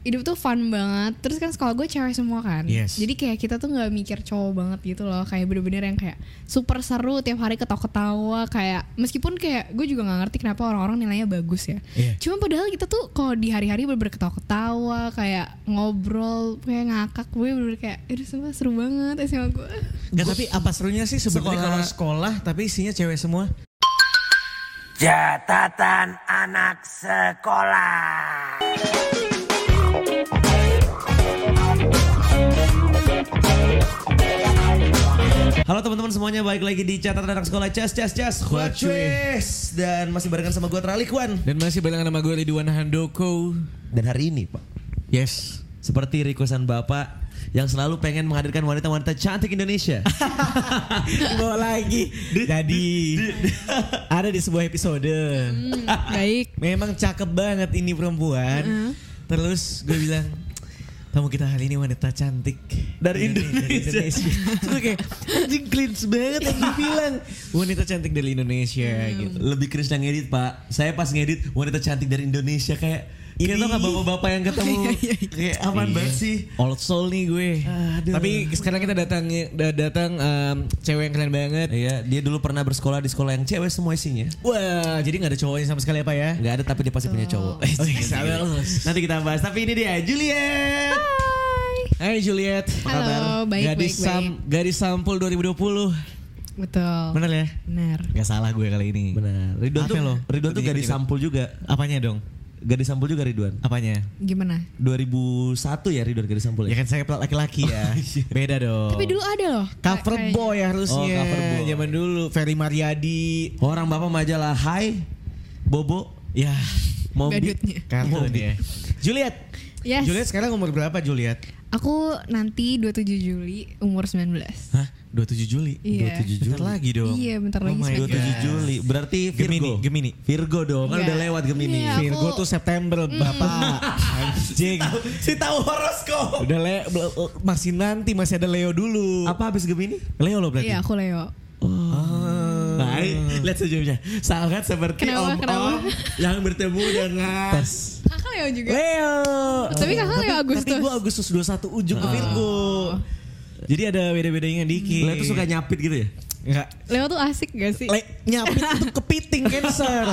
hidup tuh fun banget. Terus kan sekolah gue cewek semua kan. Yes. Jadi kayak kita tuh nggak mikir cowok banget gitu loh. Kayak bener-bener yang kayak super seru tiap hari ketawa-ketawa. Kayak meskipun kayak gue juga nggak ngerti kenapa orang-orang nilainya bagus ya. Iya. Cuma padahal kita tuh kalau di hari-hari bener-bener ketawa-ketawa, kayak ngobrol, kayak ngakak gue bener-bener kayak, itu semua seru banget SMA gue. Enggak tapi apa serunya sih sebenarnya Sekolah- kalau sekolah tapi isinya cewek semua? Catatan anak sekolah. Halo teman-teman semuanya, balik lagi di catatan anak sekolah Cas Cas Cas What Cues Dan masih barengan sama gue Tralikwan Dan masih barengan nama gue Ridwan Handoko. Dan hari ini Pak Yes. Seperti requestan Bapak Yang selalu pengen menghadirkan wanita-wanita cantik Indonesia Bawa lagi. Jadi ada di sebuah episode. Hmm, baik. Memang cakep banget ini perempuan. Terus gue bilang Tamu kita hari ini wanita cantik. Dari Dari Indonesia. Gue kayak anjing cleans banget yang gue bilang Wanita cantik dari Indonesia gitu. Lebih Chris yang ngedit Pak. Saya pas ngedit wanita cantik dari Indonesia Kayak Ini tau gak bapak-bapak yang ketemu Kayak aman Iya. banget sih Old soul nih gue. Aduh. Tapi sekarang kita datang da- datang em, cewek yang keren banget. Iya, dia dulu pernah bersekolah di sekolah yang cewek semua isinya. Wah, jadi nggak ada cowoknya sama sekali apa ya? Nggak ada tapi dia pasti punya cowok. Oh, iya. Nanti kita bahas. Tapi ini dia Juliet. Hai Juliet. Apa Halo, kabar? baik, gadis baik, sam, Gadis sampul 2020. Betul. Bener ya? Benar. Gak salah gue kali ini. Benar. Ridwan tuh? Ridwan tuh gadis sampul juga. Apanya dong? Gadis sampul juga Ridwan. Apanya? Gimana? 2001 ya Ridwan gadis sampul Ya ya. kan saya laki-laki ya. Beda dong. Tapi dulu ada loh. cover kayak- boy harusnya. Oh, cover boy. Zaman dulu Ferry Mariadi. Orang bapak majalah Hai Bobo Ya, Mobi. Kartun ya. Juliet. Yes. Juliet sekarang umur berapa Juliet? Aku nanti 27 Juli umur 19. Hah? 27 Juli? Iya. 27 Juli. Bentar lagi dong. Iya, bentar lagi Oh my spesial. 27 God. Juli. Berarti Gemini, Virgo. Gemini. Virgo dong. Kan Enggak. udah lewat Gemini. Iya. Virgo aku- tuh September, Bapak. Anjing. Si tahu horoskop. Udah le masih nanti masih ada Leo dulu. Apa habis Gemini? Leo lo berarti? Iya, aku Leo. Oh. Baik, lihat sejumnya. Sangat seperti Kenapa, om-om yang bertemu dengan Tes. Kakak Leo juga. Leo. Tapi kakak Leo Agustus. Tapi gua Agustus 21 ujung ke Virgo. Jadi ada beda-bedanya dikit. Lo tuh suka nyapit gitu ya? Enggak. Leo tuh asik gak sih? Le, nyapit itu kepiting cancer.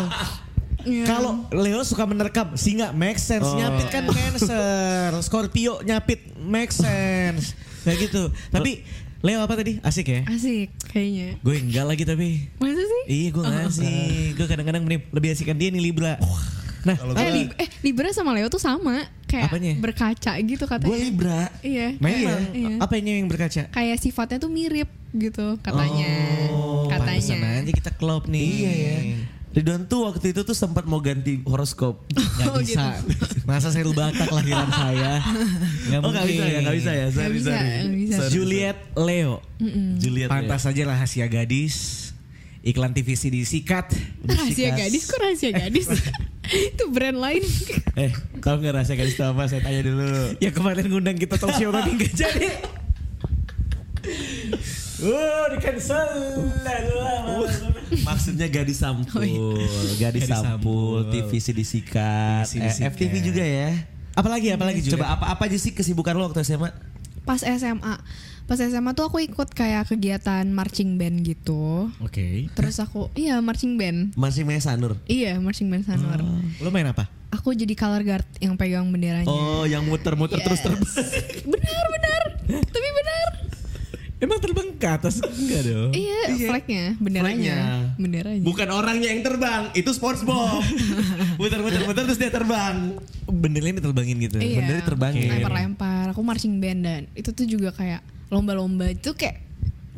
Iya. Kalau Leo suka menerkam, singa make sense. Oh. Nyapit kan cancer. Scorpio nyapit make sense. Kayak gitu. Tapi Leo apa tadi? Asik ya? Asik kayaknya. Gue enggak lagi tapi. Masa sih? Iya gue enggak asik. Gue kadang-kadang lebih asikan dia nih Libra. Nah, Eh, Lib- eh, Libra sama Leo tuh sama. Kayak Apanya? berkaca gitu katanya. Gue Libra. Iya. Memang Iya. apa ini yang berkaca? Kayak sifatnya tuh mirip gitu katanya. Oh, katanya. aja kita klop nih. Iya ya. Ridwan tuh waktu itu tuh sempat mau ganti horoskop. Gak Oh, bisa. Masa saya Batak lahiran saya. Gak Oh nggak bisa ya, nggak bisa ya. Nggak Sorry, bisa, sorry. nggak bisa. Juliet Leo. Mm-mm. Juliet. Pantas saja rahasia gadis. Iklan TVC disikat. Rahasia gadis kok rahasia gadis? itu brand lain. Eh, tahu nggak rahasia gadis itu apa? Saya tanya dulu. Ya kemarin ngundang kita talk show tapi gak jadi. Oh, di cancel. Maksudnya gadis sampul, Oh, iya. gadis, Gadis sampul, sampul. TVC disikat. FTV juga ya. Apalagi apalagi Juliet? Coba apa apa aja sih kesibukan lo waktu SMA? Pas SMA. Pas SMA tuh aku ikut kayak kegiatan marching band gitu. Oke. Terus aku iya marching band. Masih main Sanur. Iya marching band Sanur. Lo main apa? Aku jadi color guard yang pegang benderanya. Oh, yang muter-muter terus Yes. terbang. benar benar. Tapi benar. Emang terbang ke atas? Enggak dong. Iya, flagnya, benderanya, Flagnya. benderanya. Bukan orangnya yang terbang, itu sports bomb. Muter-muter muter terus dia terbang. Benernya diterbangin gitu. Iya. Benernya terbangin. Lempar-lempar. Aku marching band dan itu tuh juga kayak lomba-lomba itu kayak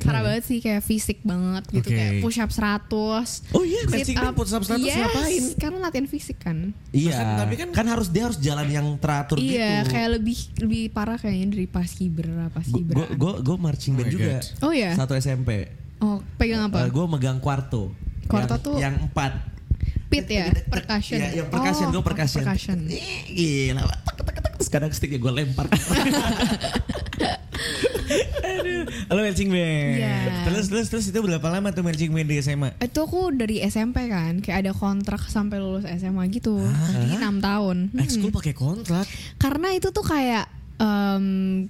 parah banget sih kayak fisik banget gitu Oke. kayak push up 100. Oh iya, sit marching band push up 100 yes, ngapain? Karena latihan fisik kan. Iya. Kan- tapi kan kan- harus dia harus jalan yang teratur Iya, gitu. kayak lebih lebih parah kayaknya dari pas kibra, pas kibra. Gue gue gue marching Oh band my juga. God. Oh iya. Satu SMP. Oh, pegang apa? gue megang kuarto. Kuarto yang, tuh- yang empat. Pit ya, percussion. Iya, yang percussion, Oh, gue percussion. percussion. Ih, Gila, tek tek tek terus kadang sticknya gue lempar. Lo marching band. Iya. Terus terus terus itu berapa lama tuh marching band di SMA? Itu aku dari SMP kan, kayak ada kontrak sampai lulus SMA gitu. Jadi enam tahun. Hmm. Ekskul pakai kontrak. Karena itu tuh kayak em,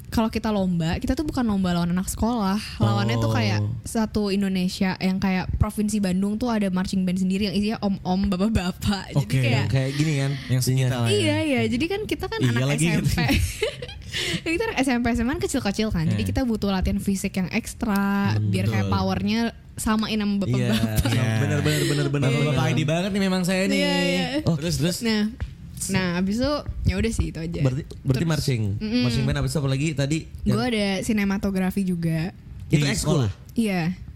kalau kita lomba, kita tuh bukan lomba lawan anak sekolah. Lawannya tuh kayak satu Indonesia yang kayak provinsi Bandung tuh ada marching band sendiri yang isinya om-om, bapak-bapak. Jadi Oke, kayak Yang kayak gini kan. Yang lah ya. Iya iya, jadi kan kita kan Iya anak lagi gitu. SMP. kita anak SMP SMA kan kecil-kecil kan, jadi Iya. kita butuh latihan fisik yang ekstra biar kayak powernya samain sama Iya. bapak-bapak. Iya. Bener bener bener bener. Bapak-bapak ID banget nih memang saya nih. Iya, iya. Oh, terus terus. Nah, nah abis itu ya udah sih itu aja. Berarti berarti Terus- marching. Mm-mm. Marching band apa lagi tadi? Gue ada sinematografi juga. itu ekskul. sekolah?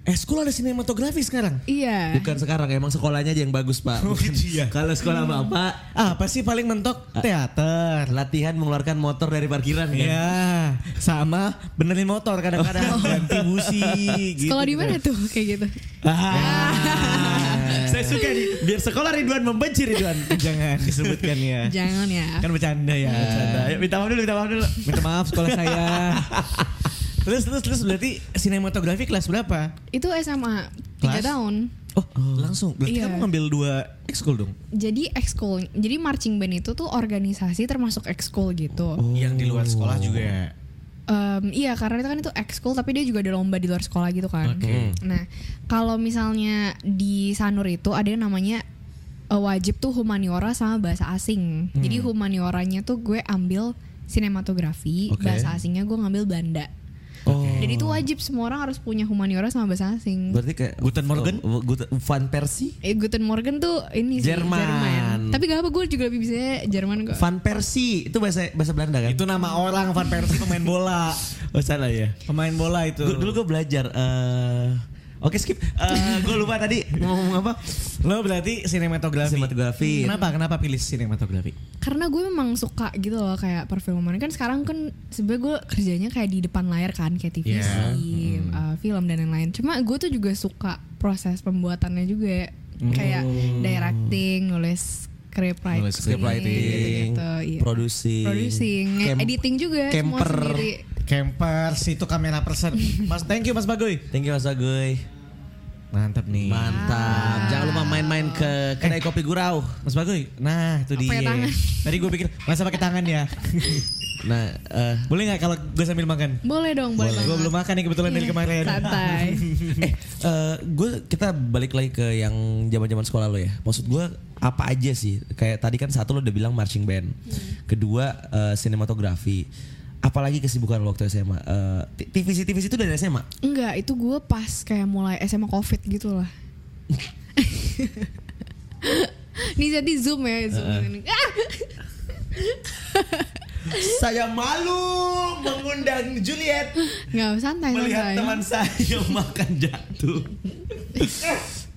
Iya, Ekskul ada sinematografi sekarang. iya. Bukan sekarang emang sekolahnya aja yang bagus pak. Oh, Bukan- gitu ya. Kalau sekolah bapak Apa sih paling mentok? Teater. latihan mengeluarkan motor dari parkiran kan. Iya, sama benerin motor kadang-kadang ganti busi gitu. Sekolah di mana tuh kayak gitu? Ah. Saya suka nih. Biar sekolah Ridwan membenci Ridwan. Jangan disebutkan ya. Jangan ya. Kan bercanda ya. Bercanda. Ayo minta maaf dulu, minta maaf dulu. Minta maaf sekolah saya. Terus terus terus berarti sinematografi kelas berapa? Itu SMA 3 Kelas? tahun. Oh, langsung. Berarti Iya. kamu ngambil dua ekskul dong? Jadi ekskul. Jadi marching band itu tuh organisasi termasuk ekskul gitu. Yang di luar sekolah juga. Em, iya karena itu kan itu ekskul tapi dia juga ada lomba di luar sekolah gitu kan. Oke. Nah kalau misalnya di Sanur itu ada yang namanya eh, wajib tuh humaniora sama bahasa asing. Jadi humanioranya tuh gue ambil sinematografi, Oke. bahasa asingnya gue ngambil Belanda. Oh. Dan itu wajib semua orang harus punya humaniora sama bahasa asing. Berarti kayak Guten Morgen? Oh, Guten Van Persie? Eh, Guten Morgen tuh ini sih Jerman. Jerman. Tapi gak apa gue juga lebih bisa Jerman kok. Van Persie itu bahasa bahasa Belanda kan? Itu nama orang Van Persie pemain bola. oh salah ya. Pemain bola itu. Dulu gue belajar. eh, Oke skip. gue lupa tadi mau ngomong apa? Lo berarti sinematografi. Sinematografi. Kenapa? Kenapa pilih sinematografi? Karena gue memang suka gitu loh kayak perfilman kan sekarang kan sebenarnya gue kerjanya kayak di depan layar kan kayak TVC, Yeah. uh, film dan lain-lain. Cuma gue tuh juga suka proses pembuatannya juga kayak directing, nulis script writing, Nulis Script writing, gitu, iya. producing, producing, camp- editing juga semua camper. sendiri. Campers itu kamera person. Mas, thank you Mas Bagoy. Thank you Mas Agoy. Mantap nih. Mantap. Jangan lupa main-main ke kedai kopi Gurau. Mas Bagoy, nah itu Pakai dia. tangan. Tadi gue pikir masa pakai tangan ya. Nah, eh Boleh nggak kalau gue sambil makan? Boleh dong, boleh. Gue belum makan nih kebetulan dari Iya, kemarin. Santai. eh gue kita balik lagi ke yang zaman-zaman sekolah lo ya. Maksud gue apa aja sih? Kayak tadi kan satu lo udah bilang marching band. Kedua eh, sinematografi. Apalagi kesibukan lo waktu SMA? Eh, T- TVC TVC itu dari SMA. Enggak, itu gue pas kayak mulai SMA Covid gitu lah. Nih jadi zoom ya, zoom. Ah! Saya malu mengundang Juliet Nggak, santai, santai. saya makan jatuh.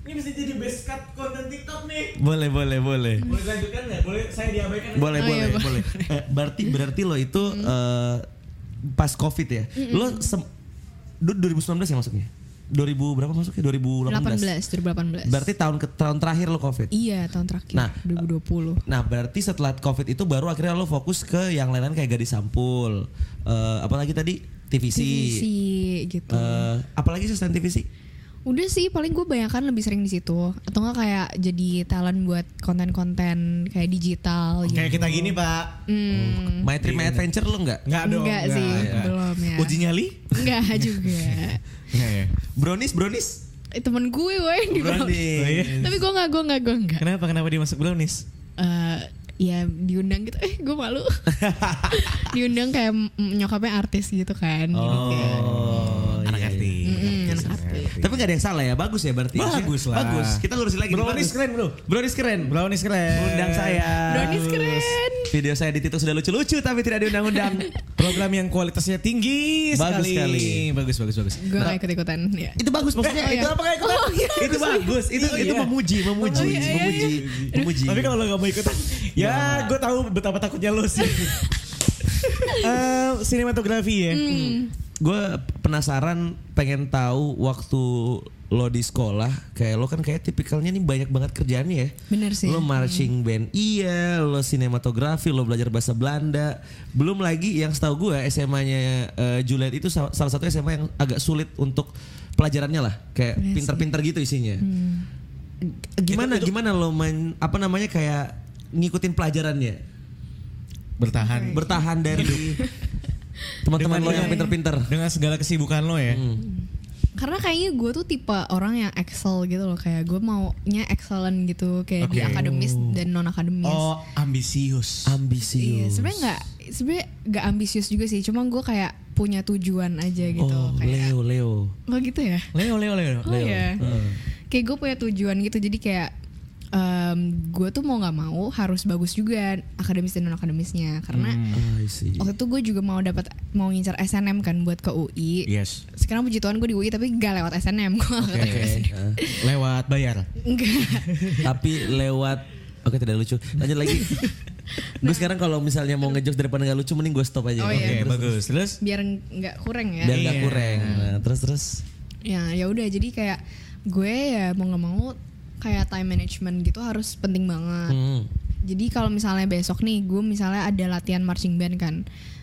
Ini bisa jadi best cut konten TikTok nih. Boleh, boleh, boleh. Boleh dilanjutkan nggak? Boleh saya diabaikan? Boleh, Oh, boleh, iya, boleh. Eh, berarti berarti lo itu eh, pas Covid ya. Lo sem- du- 2019 ya masuknya? 2000 berapa masuknya? 2018. 18, 2018. Berarti tahun ke tahun terakhir lo Covid. Iya, tahun terakhir. Nah, 2020. Nah, berarti setelah Covid itu baru akhirnya lo fokus ke yang lain-lain kayak gadis sampul. Eh, apalagi tadi TVC. TVC gitu. Eh, apalagi sih selain TVC? Udah sih, paling gue bayangkan lebih sering di situ. Atau nggak kayak jadi talent buat konten-konten kayak digital gitu. Kayak kita gini Pak. Hmm, My Trip My Adventure lo nggak? Nggak dong. enggak sih, belum ya. Uji nyali? Enggak juga. Nggak ya. Brownies, brownies. Eh, temen gue gue yang di. Brownies. Oh, iya? Tapi gue nggak, gue nggak, gue nggak. Kenapa? Kenapa dia masuk brownies? eh ya diundang gitu eh gue malu diundang kayak nyokapnya artis gitu kan Oh, iya, Tapi gak ada yang salah ya, bagus ya berarti. Bagus lah. Bagus. Kita lurusin lagi. Brownies bagus. keren, bro. Brownies keren. Brownies keren. Undang saya. Brownies keren Video saya di Tito sudah lucu-lucu tapi tidak diundang-undang. Program yang kualitasnya tinggi Bagus sekali. sekali. Bagus, bagus, bagus. gue gak ikut ikutan ya itu bagus maksudnya. Oh, iya. Itu apa kayak Oh, iya, Itu bagus. Itu itu Iya. memuji, memuji, Oh, iya, iya, memuji, memuji. Tapi kalau lo gak mau ikutan, ya gue tahu betapa takutnya lo sih. Eh, sinematografi ya. Gue penasaran pengen tahu waktu lo di sekolah kayak lo kan kayak tipikalnya nih banyak banget kerjaannya ya. Bener sih. Lo marching band iya, lo sinematografi, lo belajar bahasa Belanda. Belum lagi yang setahu gue SMA-nya eh, Juliet itu sa- salah satu SMA yang agak sulit untuk pelajarannya lah, kayak Iya pinter-pinter gitu isinya. Gimana gimana lo main apa namanya kayak ngikutin pelajarannya? Bertahan. Bertahan dari teman-teman lo yang pinter-pinter. Dengan segala kesibukan lo ya. Karena kayaknya gue tuh tipe orang yang excel gitu loh kayak gue maunya excellent gitu kayak di Oke. akademis dan non akademis. Oh, ambisius. Iya, Ambisius. sebenarnya nggak sebenarnya nggak ambisius juga sih, cuma gue kayak punya tujuan aja gitu. Oh, kayak, Leo, Leo. Oh gitu ya? Leo, Leo, Leo. Oh ya. Kayak gue punya tujuan gitu, jadi kayak gue tuh mau nggak mau harus bagus juga akademis dan non akademisnya karena I see. waktu itu gue juga mau dapat mau ngincar SNM kan buat ke UI. Yes. Sekarang puji Tuhan gue di UI tapi gak lewat SNM gue Oke. Ah. Lewat bayar. Enggak. Tapi lewat Oke tidak lucu. Lanjut lagi. gue sekarang kalau misalnya mau ngejokes daripada nggak lucu mending gue stop aja. Oh, Oke, iya. bagus. Terus Biar nggak kurang ya. Biar nggak Iya. kurang. Nah, terus terus. ya ya udah jadi kayak gue ya mau nggak mau kayak time management gitu harus penting banget. Hmm. jadi kalau misalnya besok nih gue misalnya ada latihan marching band kan.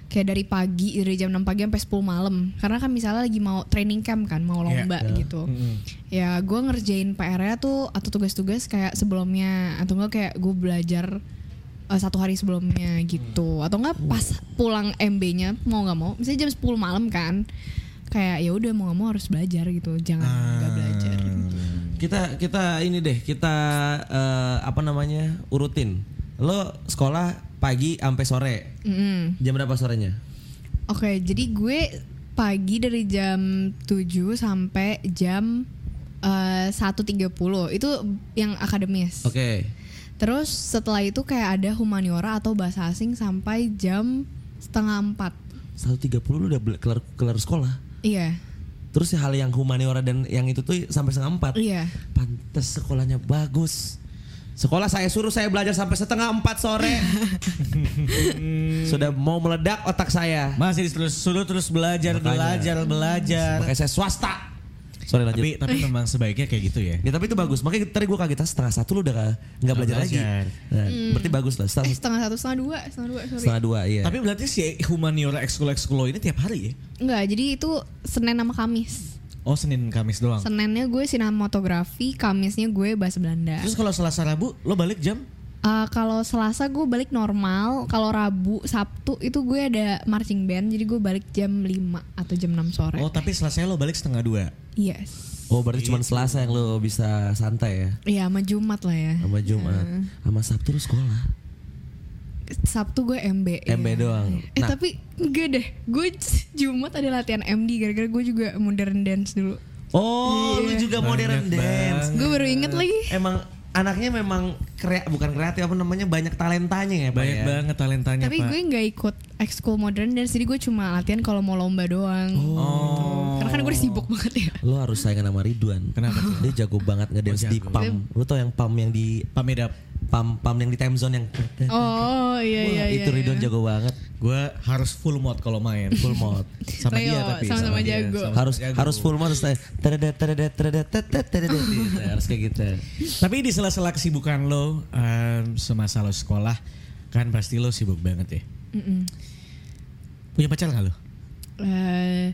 Kayak dari pagi dari jam 6 pagi sampai 10 malam. Karena kan misalnya lagi mau training camp kan mau lomba gitu. Ya gue ngerjain PR-nya tuh atau tugas-tugas kayak sebelumnya. Atau enggak kayak gue belajar eh, satu hari sebelumnya gitu. Atau enggak pas pulang MB-nya mau nggak mau misalnya jam 10 malam kan. Kayak ya udah mau nggak mau harus belajar gitu. Jangan nggak belajar Kita kita ini deh kita eh, apa namanya urutin. Lo sekolah pagi sampai sore. Mm-mm. Jam berapa sorenya? Oke, jadi gue pagi dari jam 7 sampai jam eh, 1.30 itu yang akademis. Oke. Terus setelah itu kayak ada humaniora atau bahasa asing sampai jam setengah empat. Satu tiga puluh udah kelar kelar sekolah. Iya, Terus hal yang humaniora dan yang itu tuh sampai setengah empat. iya. Pantes sekolahnya bagus. Sekolah saya suruh saya belajar sampai setengah empat sore. Sudah mau meledak otak saya. masih terus suruh terus belajar, Makanya. belajar, belajar. Makanya saya swasta. Sorry lanjut. Tapi tapi memang sebaiknya kayak gitu ya. Ya tapi itu bagus. Makanya tadi gue kaget setengah satu lu udah nggak- nggak belajar lagi. Nah, Berarti bagus lah. Eh Setengah, setengah satu, setengah dua, setengah dua, sorry. setengah dua iya. Tapi berarti si humaniora ekskul ekskul lo ini tiap hari ya? Enggak, jadi itu Senin sama Kamis. Oh Senin Kamis doang. Seninnya gue sinematografi, Kamisnya gue bahasa Belanda. Terus kalau Selasa Rabu lo balik jam? Uh, kalau Selasa gue balik normal, kalau Rabu, Sabtu itu gue ada marching band, jadi gue balik jam 5 atau jam 6 sore. Oh tapi Selasa lo balik setengah dua. Yes. oh berarti cuma Selasa yang lu bisa santai ya. Iya, sama Jumat lah ya. Sama Jumat. Sama Sabtu lu sekolah. Sabtu gue MB. MB iya. doang. Eh Nah. tapi enggak deh, gue Jumat ada latihan MD gara-gara gue juga modern dance dulu. Oh, lu juga modern Banyak dance. Gue baru inget lagi. Emang anaknya memang krea bukan kreatif apa namanya banyak talentanya ya, Pak Banyak ya? banget talentanya Tapi Pak. gue nggak ikut ekskul modern dance, jadi gue cuma latihan kalau mau lomba doang. Oh. Karena kan gue udah sibuk banget ya. Lu harus saingan sama Ridwan. Kenapa tuh? Dia jago banget ngedance Oh, di. PAM. Lu tau yang PAM yang di Pamedap. PAM PAM yang di time zone yang Oh iya Wah, iya iya. itu Ridwan iya. jago banget. Gue harus full mode kalau main. Full mode. Sama Leo, dia tapi sama-sama dia, jago. sama-sama harus jago. harus full mode terus teredet teredet teredet. Gitu, harus kayak gitu. Tapi di sela-sela kesibukan lo em, semasa lo sekolah kan pasti lo sibuk banget ya. Mm-mm. Punya pacar gak lo? Eh,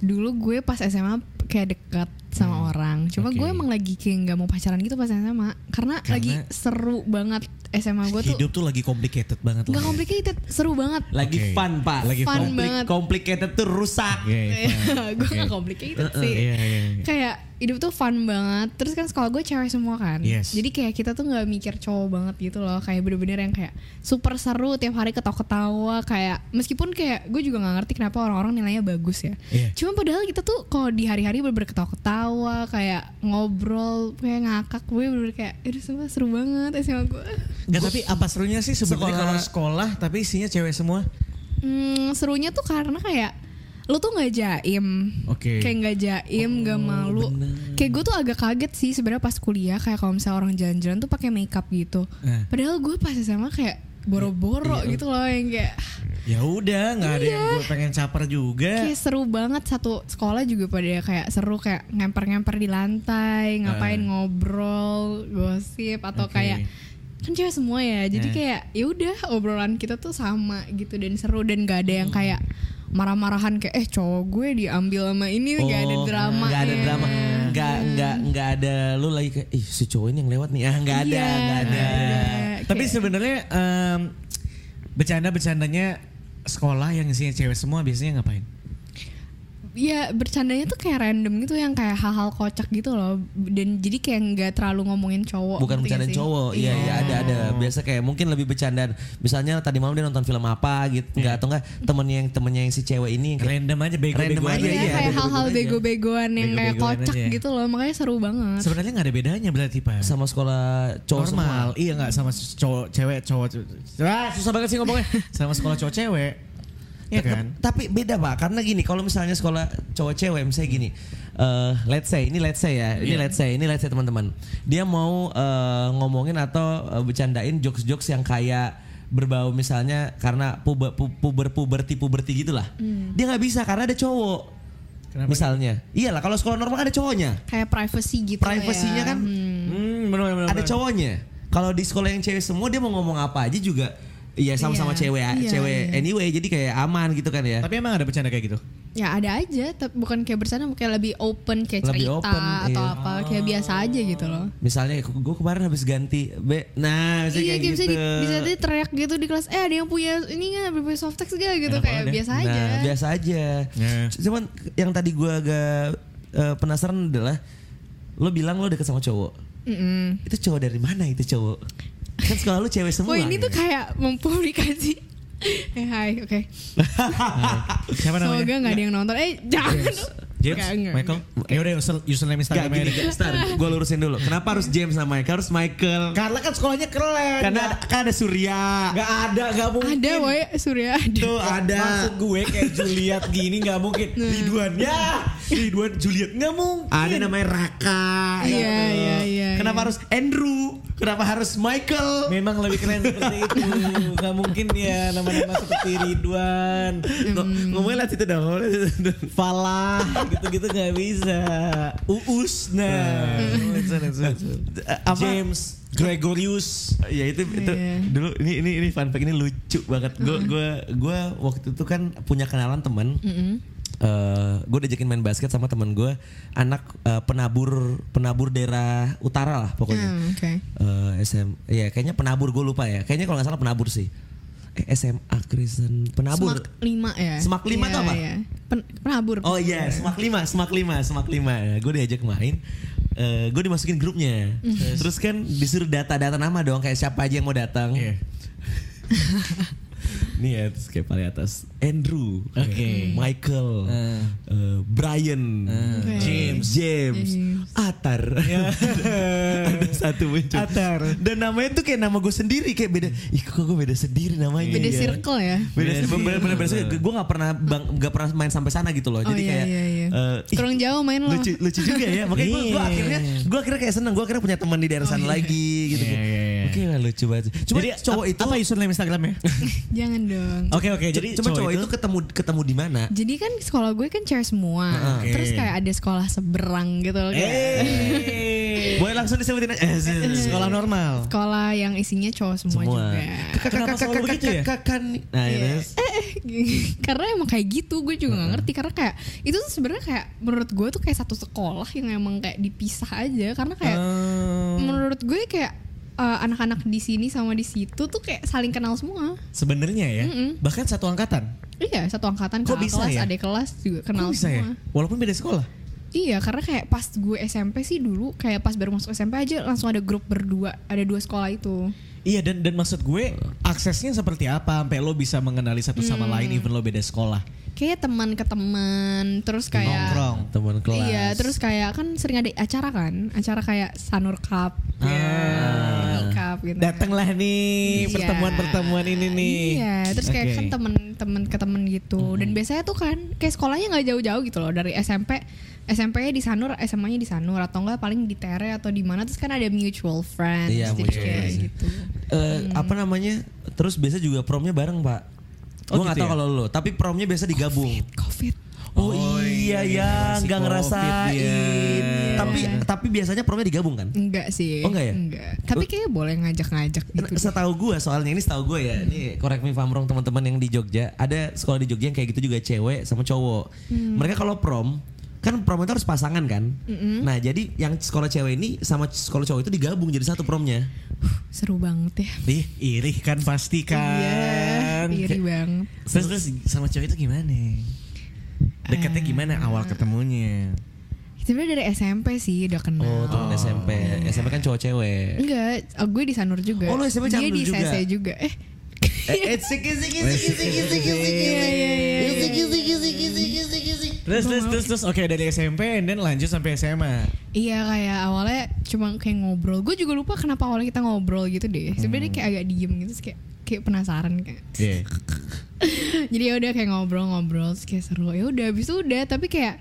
dulu gue pas SMA kayak dekat sama orang. Cuma Hmm. Oke. gue emang lagi kayak nggak mau pacaran gitu pas SMA karena, Karena- lagi seru banget SMA gue tuh. Hidup tuh lagi complicated banget ya. complicated, seru banget. Lagi Oke. fun, Pak. Lagi Fun fun. banget. Complicated tuh rusak. Fun. gue Oke. nggak complicated sih. Iya, iya, iya. Kayak hidup tuh fun banget. Terus kan sekolah gue cewek semua kan. Yes. Jadi kayak kita tuh nggak mikir cowok banget gitu loh. Kayak bener-bener yang kayak super seru tiap hari ketawa-ketawa. Kayak meskipun kayak gue juga nggak ngerti kenapa orang-orang nilainya bagus ya. Iya. Cuma padahal kita tuh kalau di hari-hari bener-bener ketawa-ketawa, kayak ngobrol, kayak ngakak, gue bener-bener kayak, itu semua seru banget SMA gue. Nggak, tapi apa serunya sih sebenarnya Sekolah- kalau sekolah tapi isinya cewek semua? Hmm, serunya tuh karena kayak lo tuh nggak jaim, Oke. kayak nggak jaim, nggak malu. Kayak gue tuh agak kaget sih sebenarnya pas kuliah kayak kalau misalnya orang jalan-jalan tuh pakai makeup gitu. Eh. Padahal gue pas SMA kayak boro-boro gitu loh yang kayak Ya udah, nggak ada yang gue pengen caper juga. Kayak seru banget satu sekolah juga pada kayak seru kayak ngemper-ngemper di lantai, ngapain ngobrol, gosip atau Oke. kayak kan cewek semua ya. Jadi Eh. kayak ya udah obrolan kita tuh sama gitu dan seru dan gak ada yang kayak marah-marahan kayak eh cowok gue diambil sama ini gak ada drama Gak ada drama. Gak nggak nggak ada lu lagi kayak ih si cowok ini yang lewat nih. Ah nggak ada, Iya, nggak ada. nggak ada. Tapi Kayak- sebenarnya em, bercanda-bercandanya sekolah yang isinya cewek semua biasanya ngapain? Iya bercandanya tuh kayak random gitu yang kayak hal-hal kocak gitu loh dan jadi kayak nggak terlalu ngomongin cowok. Bukan ngerti bercanda nggak sih? cowok, iya iya ada ada. Biasa kayak mungkin lebih bercandaan. Misalnya tadi malam dia nonton film apa gitu, nggak atau enggak temennya yang temennya yang si cewek ini kayak Random aja bego-bego Random aja. aja, Iya, iya, kayak bego-bego hal-hal aja. bego-begoan yang kayak Bego-begoan kocak aja. gitu loh makanya seru banget. Sebenarnya nggak ada bedanya berarti pak. sama sekolah cowok normal, semua. iya nggak sama cowok cewek cowok. Ah, susah banget sih ngomongnya. sama sekolah cowok cewek. Iya kan? Tapi beda pak, karena gini, kalau misalnya sekolah cowok cewek, misalnya gini, eh let's say, ini let's say ya, ini Iya. let's say, ini let's say teman-teman, dia mau eh, ngomongin atau eh, bercandain jokes-jokes yang kayak berbau misalnya karena puber pu- puber puberti puberti gitulah, dia nggak bisa karena ada cowok. Kenapa? Misalnya, iyalah kalau sekolah normal ada cowoknya, kayak privacy gitu privasinya ya. kan Hmm. Hmm, benar benar. ada cowoknya. Kalau di sekolah yang cewek semua dia mau ngomong apa aja juga, iya sama-sama Iya, cewek, iya, cewek iya. anyway, jadi kayak aman gitu kan ya. Tapi emang ada bercanda kayak gitu? Ya ada aja, tapi bukan kayak bersana, kayak lebih open kayak Lebih cerita open, atau iya. apa, kayak biasa aja gitu loh. Misalnya gue kemarin habis ganti B, nah bisa iya, kayak kayak bisa, gitu. di, bisa di teriak gitu di kelas, eh ada yang punya ini nggak, punya soft text gak gitu, Enak kayak banget ya. biasa aja. Nah biasa aja. Iya. Cuman yang tadi gue agak eh, penasaran adalah lo bilang lo deket sama cowok. Mm-mm. Itu cowok dari mana itu cowok? Kan sekolah lu cewek semua. Wah ini tuh kayak mempublikasi. Eh hai, oke. Siapa namanya? Semoga nggak ada yang nonton. Eh jangan. James, Nggak, nggak, Michael. Ya udah user- username Gak Instagramnya. gini. Star, gue lurusin dulu. Kenapa harus James sama Michael? Harus Michael. Karena kan sekolahnya keren. Karena ada, kan ada Surya. Gak ada, gak mungkin. Ada, woy, Surya ada. Tuh ada. Maksud gue kayak Juliet gini gak mungkin. Ridwan ya. Ridwan Juliet gak mungkin. Ada namanya Raka. Iya, iya, iya. Kenapa iya. harus Andrew? Kenapa harus Michael? Memang lebih keren seperti itu. Gak mungkin ya nama-nama seperti Ridwan. Ng- Ngomongnya liat situ dong. ngomongnya liat situ dong. Falah gitu-gitu gak bisa. Uus nah. Apa? James Gregorius. Ya itu itu Iya. dulu ini ini ini fun fact ini lucu banget. Gue gue gue waktu itu kan punya kenalan teman. gue diajakin main basket sama teman gue anak eh, penabur penabur daerah utara lah pokoknya Hmm, Oke. Eh, SM ya kayaknya penabur gue lupa ya kayaknya kalau nggak salah penabur sih eh, SMA Kristen penabur Semak lima ya. Semak lima Iya, tuh apa? iya. Pen- penabur. Oh iya, semak lima, semak lima, semak lima. gue diajak main, eh gue dimasukin grupnya. Terus kan disuruh data-data nama dong, kayak siapa aja yang mau datang. Iya. Nih ya, terus kayak paling atas Andrew, Oke. Michael, Eh. eh, Brian, Oke. James, James, James. Atar. Ada satu muncul. Atar. Dan namanya tuh kayak nama gue sendiri kayak beda. Ih kok gue beda sendiri namanya. Beda Iya. circle ya. Beda bener bener beda circle. Gue gak pernah bang, gak pernah main sampai sana gitu loh. Oh Jadi iya, kayak iya, iya. eh, ih, Kurang jauh main lo. lucu lucu juga ya. Makanya gue Iya. akhirnya gue akhirnya kayak seneng. Gue akhirnya punya teman di daerah sana lagi gitu. Iya, iya, iya. Oke lah, lucu banget. Cuma Jadi cowok ap- itu apa username Instagramnya? Jangan dong. Oke oke jadi cuma cowok itu ketemu ketemu di mana? Jadi kan sekolah gue kan cewek semua. Oke. Terus kayak ada sekolah seberang gitu loh. kayak Eh, Boleh langsung disebutin aja. Eh, sekolah normal. Sekolah yang isinya cowok semua, semua. juga. Kenapa selalu begitu ya? Kan, nah, Iya. terus karena emang kayak gitu gue juga nggak ngerti karena kayak itu tuh sebenarnya kayak menurut gue tuh kayak satu sekolah yang emang kayak dipisah aja karena kayak menurut gue kayak uh, anak-anak di sini sama di situ tuh kayak saling kenal semua Sebenarnya ya, Mm-mm. bahkan satu angkatan. iya satu angkatan Kok bisa kelas ya? adik kelas juga kenal Kok bisa ya? semua Walaupun beda sekolah. iya karena kayak pas gue SMP sih dulu kayak pas baru masuk SMP aja langsung ada grup berdua ada dua sekolah itu Iya dan dan maksud gue aksesnya seperti apa sampai lo bisa mengenali satu sama lain even lo beda sekolah. Kayak teman ke teman terus kayak Nongkrong. teman kelas. Iya, terus kayak kan sering ada acara kan, acara kayak Sanur Cup, Ah. Cup gitu. Datanglah nih Iya. pertemuan-pertemuan ini nih. Iya, terus kayak Oke. kan temen-temen ke temen gitu. Dan biasanya tuh kan kayak sekolahnya nggak jauh-jauh gitu loh dari SMP. SMP-nya di Sanur, SMA-nya di Sanur atau enggak paling di Tere atau di mana terus kan ada mutual friends. Iya, jadi mutual kayak friends. gitu. Eh, apa namanya? Terus biasa juga promnya bareng, Pak. Gue nggak tahu kalau lo, tapi promnya biasa digabung. Covid. Oh, Oh iya iya, ya, nggak Covid ngerasain. dia. Tapi tapi biasanya promnya digabung kan? Enggak sih. Oh, enggak ya? Enggak. Tapi kayaknya boleh ngajak-ngajak gitu. Setahu gue soalnya ini setahu gue ya. Ini correct me if I'm wrong teman-teman yang di Jogja. Ada sekolah di Jogja yang kayak gitu juga cewek sama cowok. Mereka kalau prom kan prom itu harus pasangan kan. Nah jadi yang sekolah cewek ini sama sekolah cowok itu digabung jadi satu promnya. Seru banget ya. Ih, iri kan pasti kan. Iya, iri banget. Terus terus sama cewek itu gimana? Deketnya gimana awal ketemunya? Sebenarnya dari SMP sih udah kenal. Oh teman SMP. SMP kan cowok cewek. Enggak, oh, gue di Sanur juga. Oh, lu SMP Dia Sanur di juga? CC juga. Eh, Eh, eh, siki, siki, siki, siki, siki, siki. Iya, iya, iya, Siki, siki, siki, siki, siki, siki. Terus terus terus terus oke dari SMP then lanjut sampai SMA. iya kayak awalnya cuma kayak ngobrol. Gue juga lupa kenapa awalnya kita ngobrol gitu deh. Sebenarnya kayak agak diem gitu, terus kayak kayak penasaran kayak. Iya. Jadi ya udah kayak ngobrol-ngobrol, kayak seru. Ya udah, habis itu udah. Tapi kayak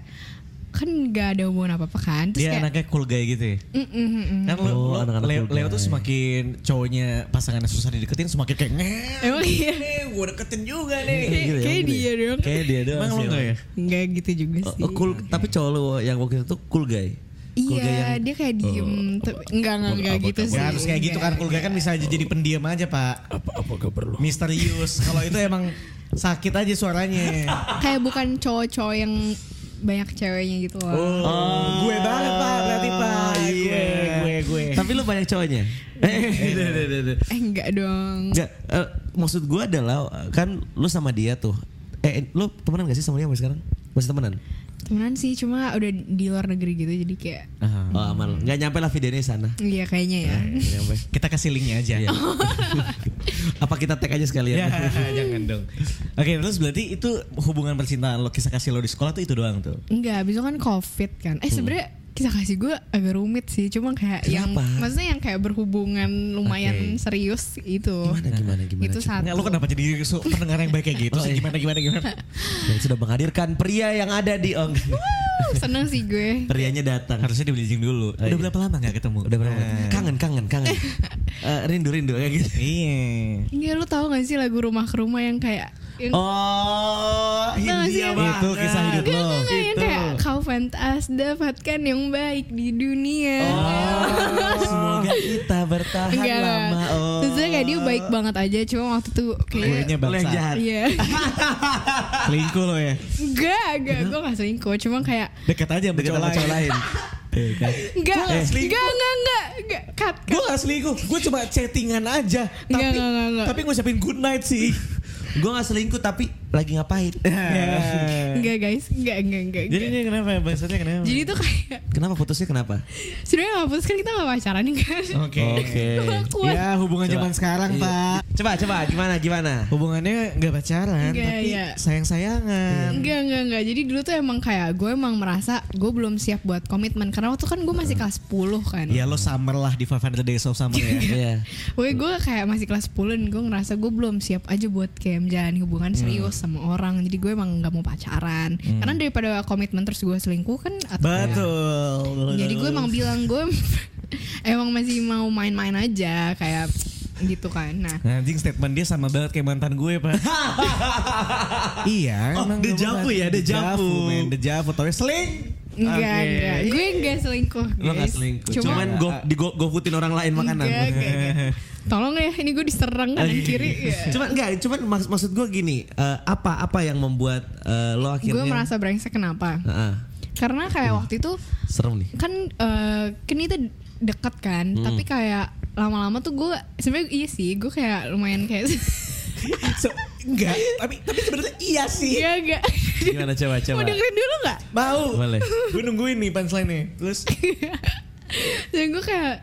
kan nggak ada hubungan apa apa kan. Terus Dia kayak anaknya cool guy gitu ya. Mm, mm, mm, mm. Kan lo, Oh, lo- anak-anak Leo, cool Leo tuh semakin cowoknya pasangannya susah dideketin semakin kayak ngeh. Emang iya. gue deketin juga nih. Kayak, Gitu ya, kayak ya. dia dong. Kayak dia doang Emang lo sih, enggak ya? Enggak gitu juga Oh, sih. oh, cool, tapi cowok lo yang waktu itu cool guy. Iya, yang- dia kayak diem. Tapi enggak enggak enggak gitu sih. Gak harus kayak gitu kan cool guy kan bisa aja jadi pendiam aja pak. apa apa gak perlu. Misterius. Kalau itu emang sakit aja suaranya. Kayak bukan cowok-cowok yang banyak ceweknya gitu loh. Oh, gue banget pak berarti pak. Iya. Gue gue gue. Tapi lu banyak cowoknya. Eh, Eh enggak dong. Enggak, eh, maksud gue adalah kan lu sama dia tuh. Eh, eh, lu temenan gak sih sama dia sampai sekarang? Masih temenan? Temenan sih cuma udah di luar negeri gitu jadi kayak Oh, aman. Nggak nyampe lah videonya sana. iya kayaknya ya. Nyampe. Kita kasih linknya aja. Iya. Apa kita tag aja sekalian? Ya, jangan dong. Oke, terus berarti itu hubungan percintaan lo kisah kasih lo di sekolah tuh itu doang tuh. Enggak, itu kan covid kan. Eh sebenarnya kisah kasih gue agak rumit sih. Cuma kayak yang Kenapa? maksudnya yang kayak berhubungan lumayan serius itu. Gimana gimana gimana? Itu satu. Nggak, lo kenapa jadi su- pendengar yang baik kayak gitu sih? Gimana gimana gimana? Yang sudah menghadirkan pria yang ada di Ong. Wuh, seneng sih gue. Prianya datang. Harusnya dibeliin dulu. Udah iya. berapa lama nggak ketemu? Udah berapa? Nah. Kangen kangen kangen. Eh, rindu rindu kayak gitu. Iya. Enggak lu tahu gak sih lagu rumah ke rumah yang kayak yang Oh, gak Hindia banget. Itu kisah hidup Enggak, lo. enggak, enggak, yang kayak kau fantas dapatkan yang baik di dunia. Oh, semoga kita bertahan Enggak lah. lama. Oh. Terus dia kayak dia baik banget aja, cuma waktu itu kayak yang bangsa. jahat. Iya. Selingkuh lo ya. Enggak, enggak, gue gak selingkuh, cuma kayak Dekat aja sama cowok lain. lain. Enggak, enggak, enggak, enggak, enggak, cut, cut. Gue gak selingkuh, gue cuma chattingan aja. Tapi enggak, enggak, enggak. tapi ngucapin good night sih. Gue gak selingkuh tapi lagi ngapain? Enggak guys, enggak, enggak, enggak. Jadi enggak. ini kenapa? Maksudnya kenapa? Jadi tuh kayak Kenapa putusnya kenapa? sebenarnya nggak putus kan kita nggak pacaran nih kan? Oke. Oke. Ya hubungan zaman sekarang Iya. pak. Coba coba gimana gimana? Hubungannya nggak pacaran Enggak, tapi iya. sayang-sayangan. Enggak, enggak, enggak. Jadi dulu tuh emang kayak gue emang merasa gue belum siap buat komitmen karena waktu kan gue masih kelas 10 kan. Ya lo summer lah di 500 Days of Summer ya. Iya. Woi gue kayak masih kelas 10 dan gue ngerasa gue belum siap aja buat kayak menjalani hubungan serius sama orang. Jadi gue emang nggak mau pacaran. Karena daripada komitmen terus gue selingkuh kan atau kayak- Betul. Jadi gue emang bilang gue emang masih mau main-main aja kayak gitu kan. Nah, Anjing statement dia sama banget kayak mantan gue pak Iya Oh, emang dejavu ya, dejavu. men Dejavu Tau seling enggak Oke. enggak. Gue enggak selingkuh, guys. Lo gak selingkuh. Cuma Cuman go di go, orang lain makanan. Enggak, enggak, enggak. Tolong ya, ini gue diserang kanan kiri. Ya. Cuman enggak, cuman maks- maksud gue gini, eh, apa apa yang membuat eh, lo akhirnya Gue merasa brengsek kenapa? Heeh. Karena kayak waktu itu serem nih. kan eh kan itu deket kan, tapi kayak lama-lama tuh gue sebenarnya iya sih, gue kayak lumayan kayak so, Enggak Tapi tapi sebenarnya iya sih iya enggak. Gimana coba coba. Mau dengerin dulu nggak? Mau Boleh. Gue nungguin nih punchline-nya Terus Dan gue kayak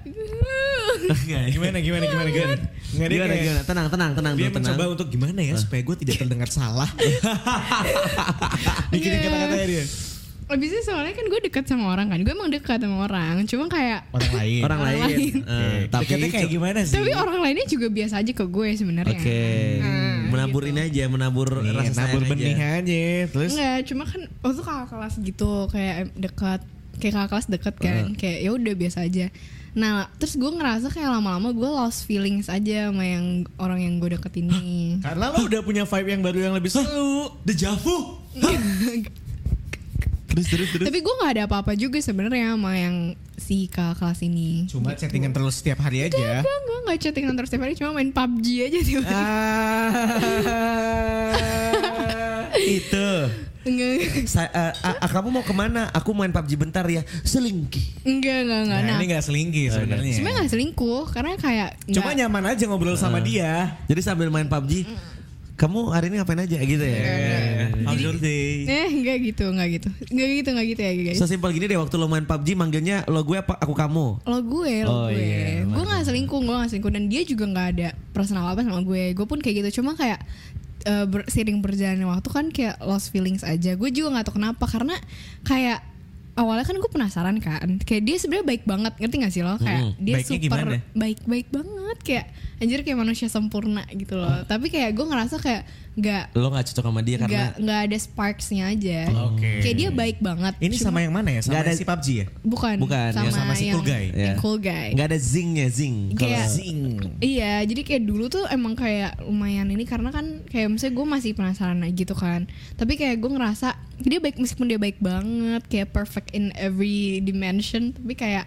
gimana gimana gimana gimana Nggak, dia Gimana kayak- gimana? Tenang tenang tenang Dia tenang. mencoba untuk gimana ya supaya gue tidak terdengar salah. Bikin Iya. kata-katanya dia. Abis itu soalnya kan gue dekat sama orang kan Gue emang dekat sama orang Cuma kayak Orang lain. Orang Orang lain. lain. Eh, tapi Dekatnya kayak gimana sih? Tapi orang lainnya juga biasa aja ke gue sebenarnya Oke. Nah, menabur gitu. ini aja, menabur Iya, rasa sayang nabur aja. benih aja. Terus Enggak, cuma kan waktu kakak kelas gitu kayak dekat kayak kakak kelas deket kan, kayak ya udah biasa aja. Nah terus gue ngerasa kayak lama-lama gue lost feelings aja sama yang orang yang gue deket ini. Karena lo udah punya vibe yang baru yang lebih seru. Dejavu. Terus terus terus. Tapi gue nggak ada apa-apa juga sebenarnya sama yang si kakak kelas ini. Cuma chattingan terus setiap hari aja. Gue gue nggak chattingan terus setiap hari cuma main PUBG aja tiba Ah, itu. Enggak, Sa- eh, kamu mau ke mana? Aku main PUBG bentar ya. Selingki. enggak, enggak, enggak. Nah, Nah, ini gak selingki sebenarnya. sebenarnya nggak selingkuh karena kayak Cuma nggak- nyaman aja ngobrol sama dia. Jadi sambil main PUBG, kamu hari ini ngapain aja gitu ya? How's your day? Eh, enggak gitu, enggak gitu. Enggak gitu, enggak gitu ya guys. Sesimpel gini deh waktu lo main PUBG manggilnya lo gue apa aku kamu. Lo gue, lo Oh, gue. iya, gue gak selingkuh, gue gak selingkuh dan dia juga gak ada perasaan apa sama gue. Gue pun kayak gitu, cuma kayak eh, ber- seiring berjalannya waktu kan kayak lost feelings aja. Gue juga gak tahu kenapa karena kayak awalnya kan gue penasaran kan, kayak dia sebenarnya baik banget, ngerti gak sih lo? Kayak dia Baiknya super gimana? baik-baik banget, kayak anjir kayak manusia sempurna gitu loh. Tapi kayak gue ngerasa kayak gak Lo nggak cocok sama dia karena nggak nggak ada sparksnya aja. Oke. Kayak dia baik banget. Ini cuma- sama yang mana ya? Sama Nggak ada- si PUBG ya? bukan Bukan, sama, yang sama si yang, cool guy. yang Ya. cool guy. nggak ada zingnya zing. Kayak- Zing. Iya, jadi kayak dulu tuh emang kayak lumayan ini karena kan kayak misalnya gue masih penasaran aja gitu kan. Tapi kayak gue ngerasa dia baik meskipun dia baik banget, kayak perfect in every dimension, tapi kayak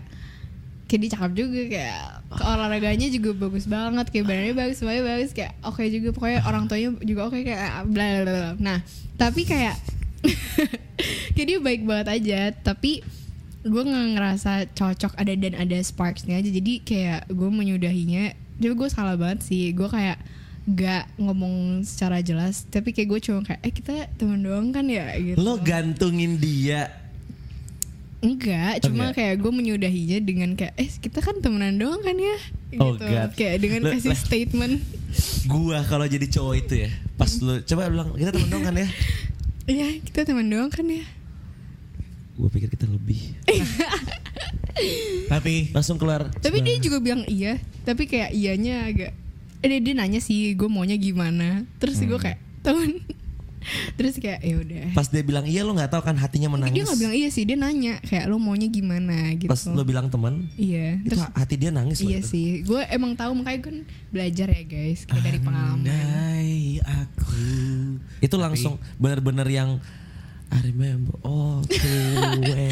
kayak dia cakep juga kayak olahraganya juga bagus banget kayak badannya bagus semuanya bagus kayak oke juga pokoknya orang tuanya juga oke kayak bla bla bla. Nah, tapi kayak kayak dia baik banget aja, tapi gue nggak ngerasa cocok ada dan ada sparksnya aja jadi kayak gue menyudahinya tapi gue salah banget sih gue kayak gak ngomong secara jelas tapi kayak gue cuma kayak eh kita teman doang kan ya gitu lo gantungin dia. enggak cuma Enggak. kayak gue menyudahinya dengan kayak eh kita kan temenan doang kan ya gitu Oh, God. kayak dengan Lo- kasih statement Gua kalau jadi cowok itu ya, pas lo coba bilang kita temen dong kan ya. iya kita teman doang kan ya Gue pikir kita lebih. Tapi Langsung keluar. tapi dia juga bilang iya tapi kayak iyanya agak dia, dia nanya sih gue maunya gimana? Terus gue kayak temen. Terus kayak ya udah. Pas dia bilang iya lo nggak tahu kan hatinya menangis. dia nggak bilang iya sih dia nanya kayak lo maunya gimana? Gitu. Pas lo bilang teman, iya itu terus hati dia nangis loh iya itu. sih gue emang tahu makanya kan belajar ya guys kayak dari pengalaman. Andai aku. Itu langsung bener-bener yang I remember oh gue.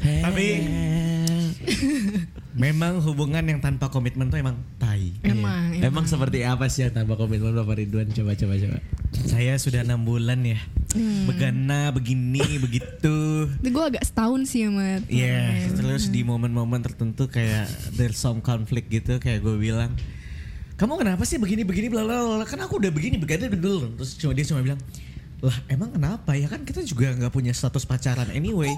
Tapi memang hubungan yang tanpa komitmen tuh emang tai. emang Emang seperti apa sih yang tanpa komitmen Bapak Ridwan? Coba coba coba. Saya sudah enam bulan ya. Begana begini begitu. itu gue agak setahun sih sama Iya, temen. terus di momen-momen tertentu kayak there's some conflict gitu kayak gue bilang, kamu kenapa sih begini begini bla bla bla kan aku udah begini begini dulu terus cuma dia cuma bilang, lah emang kenapa ya kan kita juga nggak punya status pacaran anyway.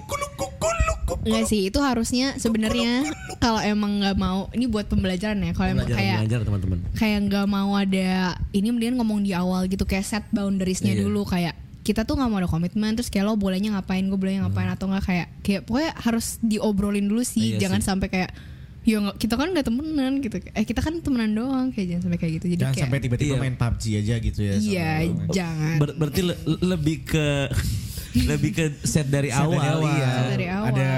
Enggak sih itu harusnya sebenarnya kalau emang nggak mau ini buat pembelajaran ya kalau emang kayak belajar teman-teman. kayak nggak mau ada ini mendingan ngomong di awal gitu kayak set boundariesnya Iya. dulu kayak kita tuh nggak mau ada komitmen terus kayak lo bolehnya ngapain gue bolehnya ngapain atau nggak kayak kayak pokoknya harus diobrolin dulu sih Hmm. Iya jangan sih. sampai kayak ya kita kan nggak temenan gitu eh kita kan temenan doang kayak jangan sampai kayak gitu jadi Jangan kayak sampai tiba-tiba Iya. main PUBG aja gitu ya. iya jangan Ber- berarti le- lebih ke lebih ke set dari Set awal, dari awal. iya. Set dari awal. Ada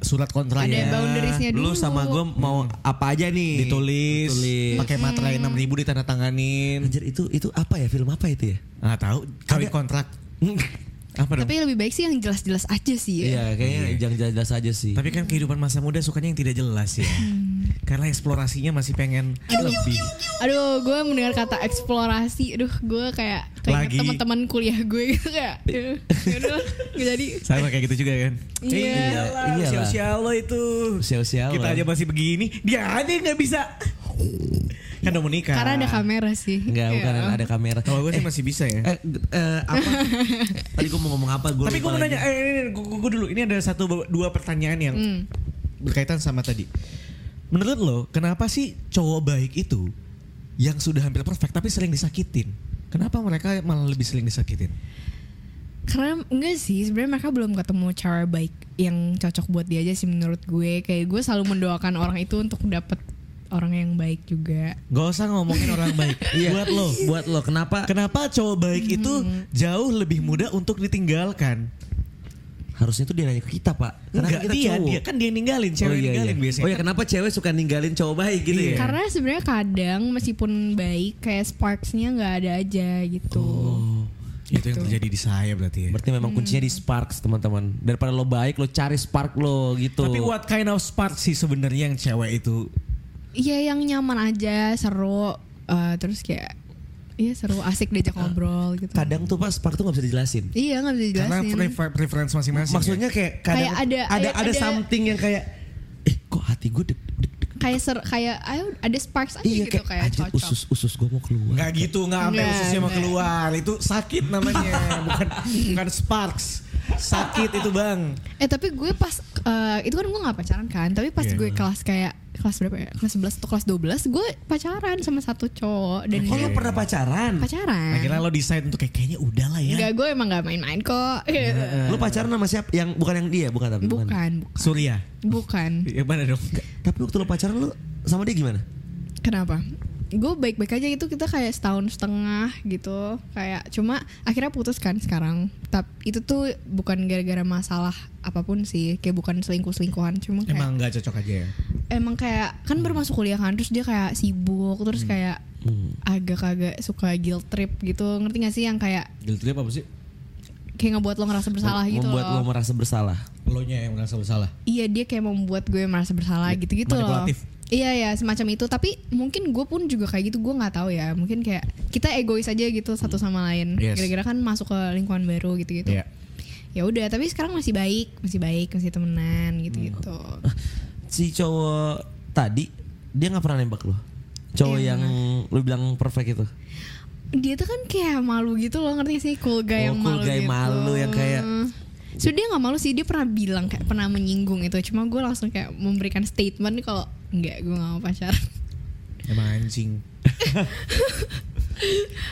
surat kontraknya. ada boundariesnya dulu Lu sama gue mau apa aja nih? ditulis, Ditulis. pakai materai enam ribu ditandatanganin. Anjir itu itu apa ya film apa itu ya? Ah tahu, kawin kontrak. Apa dong? tapi lebih baik sih yang jelas-jelas aja sih ya Iya kayaknya jangan jelas aja sih. Tapi kan kehidupan masa muda sukanya yang tidak jelas ya. Karena eksplorasinya masih pengen lebih. Aduh, gue mendengar kata eksplorasi, aduh, gue kayak kayak Lagi. teman-teman kuliah gue gitu kayak, ya nggak jadi. Sama kayak gitu juga kan. Iya. Iyalah, Iyalah. usia-usia lo itu. Usia-usia Kita aja masih begini, dia aja yang nggak bisa. Kan udah mau nikah. Karena ada kamera sih. Enggak, bukan Iya. ada kamera. Kalau gue sih masih bisa ya. Eh, eh, apa? Tadi gue mau ngomong apa? Gua Tapi gue mau nanya, eh, ini, gue, gue dulu. Ini ada satu dua pertanyaan yang Hmm. berkaitan sama tadi. Menurut lo, kenapa sih cowok baik itu yang sudah hampir perfect tapi sering disakitin? Kenapa mereka malah lebih sering disakitin? Karena enggak sih, sebenarnya mereka belum ketemu cara baik yang cocok buat dia aja sih menurut gue. Kayak gue selalu mendoakan orang itu untuk dapet orang yang baik juga. Gak usah ngomongin orang baik. Iya. Buat lo, buat lo kenapa? Kenapa cowok baik itu jauh lebih mudah untuk ditinggalkan? harusnya tuh dia nanya ke kita pak. Karena Enggak, kan kita dia, cowok. dia kan dia ninggalin, cewek oh, iya, ninggalin iya. biasanya. Oh ya kenapa cewek suka ninggalin cowok baik gitu Iya. ya? Karena sebenarnya kadang meskipun baik kayak sparksnya nggak ada aja gitu. Oh. Itu yang terjadi di saya berarti ya. Berarti memang kuncinya di sparks teman-teman. Daripada lo baik lo cari spark lo gitu. Tapi what kind of spark sih sebenarnya yang cewek itu? Iya yang nyaman aja, seru, eh, terus kayak iya seru, asik diajak ngobrol gitu. kadang tuh pas spark tuh gak bisa dijelasin. Iya nggak bisa Karena dijelasin. prefer- preference masing-masing. ya? Maksudnya kayak kadang Kayak ada- ada ada- ada ada- something yang kayak eh kok hati gue deg deg deg. kayak ser kayak ayo ada sparks aja Iya gitu kayak, kayak cocok. usus usus gue mau keluar. Enggak gitu, enggak sampai Nggak, ususnya mau nggak. keluar. Itu sakit namanya, bukan bukan sparks. Sakit itu, Bang. Eh tapi gue pas eh, itu kan gue nggak pacaran kan, tapi pas Iya. gue kelas kayak kelas berapa ya? Kelas 11 atau kelas 12 gue pacaran sama satu cowok dan Oh lo pernah pacaran? pacaran. Akhirnya lo decide untuk kayak kayaknya udah lah ya. Enggak, gue emang gak main-main kok. Lo pacaran sama siapa? Yang bukan yang dia, bukan tapi bukan, bukan. bukan. Surya. Bukan. Ya mana dong? Tapi waktu lo pacaran lo sama dia gimana? Kenapa? Gue baik-baik aja itu kita kayak setahun setengah gitu kayak cuma akhirnya putus kan sekarang. Tapi itu tuh bukan gara-gara masalah apa pun sih, kayak bukan selingkuh-selingkuhan, cuma kayak Emang nggak cocok aja ya. emang kayak kan baru masuk kuliah kan terus dia kayak sibuk terus kayak Hmm. agak-agak suka guilt trip gitu ngerti gak sih yang kayak Guilt trip apa sih? kayak ngebuat lo ngerasa bersalah gitu Membuat loh lo merasa bersalah. Lo nya yang merasa bersalah. iya dia kayak membuat gue merasa bersalah gitu-gitu loh manipulatif. Iya ya semacam itu. Tapi mungkin gue pun juga kayak gitu gue nggak tahu ya. Mungkin kayak kita egois aja gitu satu sama lain. Yes. gara-gara kan masuk ke lingkungan baru gitu-gitu. Iya. ya udah tapi sekarang masih baik masih baik masih temenan gitu-gitu. Si cowok tadi dia nggak pernah nembak lo. Cowok Iya, yang lo bilang perfect itu. dia tuh kan kayak malu gitu loh ngerti sih? Cool guy Oh, yang cool malu guy gitu. malu yang kayak- so dia nggak malu sih. Dia pernah bilang kayak pernah menyinggung itu. Cuma gue langsung kayak memberikan statement kalau enggak gue gak mau pacaran Emang anjing.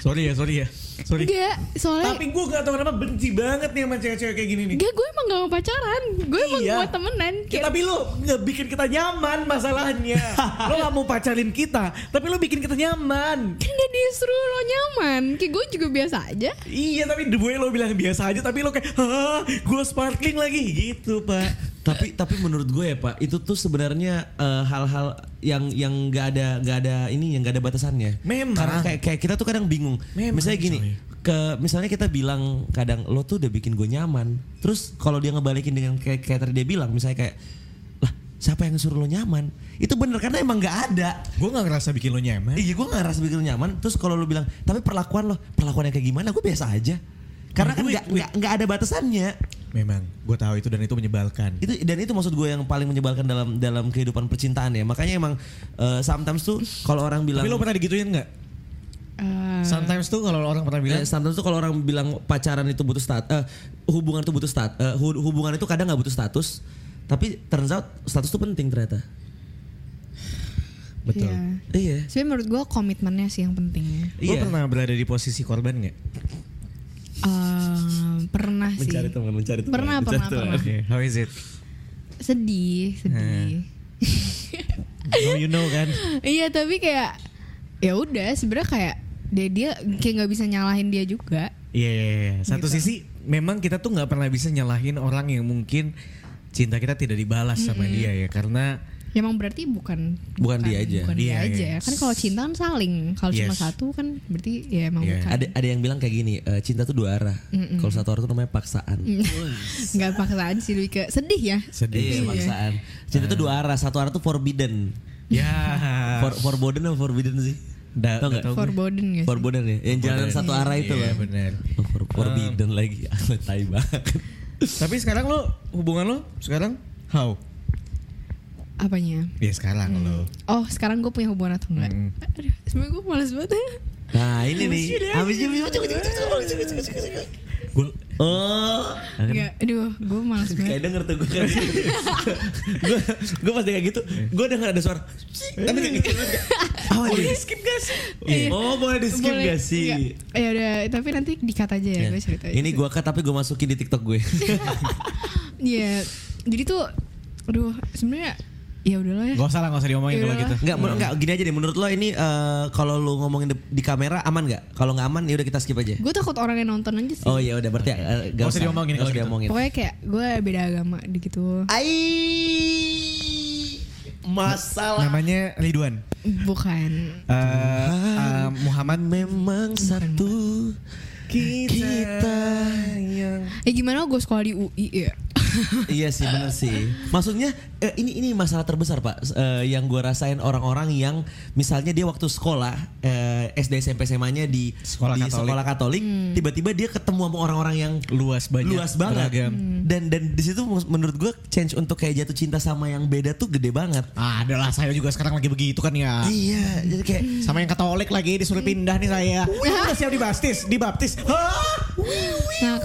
sorry ya, sorry ya. Sorry. enggak soalnya Tapi gue gak tau kenapa benci banget nih sama cewek-cewek kayak gini nih. enggak gue emang gak mau pacaran gue emang Iya. mau temenan Ya, kayak tapi lo nggak bikin kita nyaman masalahnya. lo gak mau pacarin kita, tapi lo bikin kita nyaman. kan gak disuruh lo nyaman kayak gue juga biasa aja Iya tapi way lo bilang biasa aja tapi lo kayak Hah gue sparkling lagi gitu pak tapi tapi menurut gue ya pak itu tuh sebenarnya eh, hal-hal yang yang nggak ada nggak ada ini yang nggak ada batasannya. Memang. karena kayak kayak kita tuh kadang bingung. Memang, misalnya gini coy. ke misalnya kita bilang kadang lo tuh udah bikin gue nyaman. Terus kalau dia ngebalikin dengan kayak kayak tadi dia bilang misalnya kayak lah siapa yang suruh lo nyaman? Itu bener karena emang nggak ada. Gue gak ngerasa bikin lo nyaman. Iya gue gak ngerasa bikin lo nyaman. Terus kalau lo bilang Tapi perlakuan lo Perlakuan yang kayak gimana? Gue biasa aja. Karena kan nggak wait. nggak nggak ada batasannya Memang gue tahu itu dan itu menyebalkan itu dan itu maksud gue yang paling menyebalkan dalam dalam kehidupan percintaan ya makanya emang eh, sometimes tuh kalau orang bilang Tapi lo pernah digituin gak? Eh, Sometimes tuh kalau orang pernah bilang eh, sometimes tuh kalau orang bilang pacaran itu butuh stat eh, hubungan itu butuh stat eh, hu- hubungan itu kadang nggak butuh status tapi turns out status tuh penting ternyata Betul iya. iya Sebenarnya menurut gue komitmennya sih yang penting Lo Iya. pernah berada di posisi korban gak? Eh, pernah sih mencari teman mencari teman Pernah, mencari pernah, teman. pernah. Oke, how is it? sedih sedih No you know kan? iya tapi kayak ya udah sebenarnya kayak dia dia kayak nggak bisa nyalahin dia juga Iya, iya, iya. Satu Gitu. sisi memang kita tuh nggak pernah bisa nyalahin orang yang mungkin cinta kita tidak dibalas sama dia ya karena emang berarti bukan Bukan dia aja. bukan dia Iya, aja iya. kan kalau cinta kan saling kalau cuma Yes. satu kan berarti ya emang Iya. bukan ada ada yang bilang kayak gini eh, cinta tuh dua arah kalau satu arah tuh namanya paksaan nggak paksaan sih lebih ke sedih ya sedih. Iya, paksaan. Cinta tuh dua arah. Satu arah tuh forbidden. Ya. For, forbidden atau forbidden sih? Da- Tau gue. forbidden gak sih Forbidden ya. Yang jalan satu arah itu Iya loh. benar. Oh, for- forbidden lagi. Tai banget. Tapi sekarang lo hubungan lo sekarang how? Apanya Ya sekarang lo. oh sekarang gue punya hubungan atau enggak Mm. Aduh, sebenarnya gue males banget Nah ini nih. Habis Gue Oh. Enggak, aduh gue males banget Kayak denger tuh gue kan. Gue gue pas kayak gitu, gue denger ada suara. Tapi kayak gitu. Apa boleh nih? di skip gak sih? Iya. Oh boleh di skip Boleh. gak sih? Enggak. Ya udah, tapi nanti dikat aja ya, gue cerita. Ini gue cut tapi gue masukin di TikTok gue. Iya. Jadi tuh aduh, sebenarnya ya udahlah ya. Gak usah lah, gak usah diomongin kalau Iya. gitu. Enggak, enggak gini aja deh. Menurut lo ini eh, kalau lo ngomongin di, di kamera aman nggak? Kalau nggak aman, ya udah kita skip aja. Gue takut orang yang nonton aja sih. Oh iya udah berarti eh, Nggak usah diomongin nggak kalau usah gitu. diomongin. Pokoknya kayak gue beda agama di gitu. Ai masalah Namanya Ridwan. Bukan. Eh, eh, Muhammad memang satu kita yang Ya gimana gue sekolah di UI ya? Iya sih benar sih. Maksudnya eh, ini ini masalah terbesar pak Eh, yang gue rasain orang-orang yang misalnya dia waktu sekolah eh, SD SMP SMA-nya di Sekolah di Katolik. sekolah Katolik, tiba-tiba dia ketemu sama orang-orang yang luas banyak. luas banget. beragam. Dan dan di situ menurut gue change untuk kayak jatuh cinta sama yang beda tuh gede banget. Ah, adalah saya juga sekarang lagi begitu kan ya. Iya, jadi kayak Sama yang Katolik lagi disuruh pindah nih saya. Wih, udah siap dibaptis, dibaptis. Hah? Nah,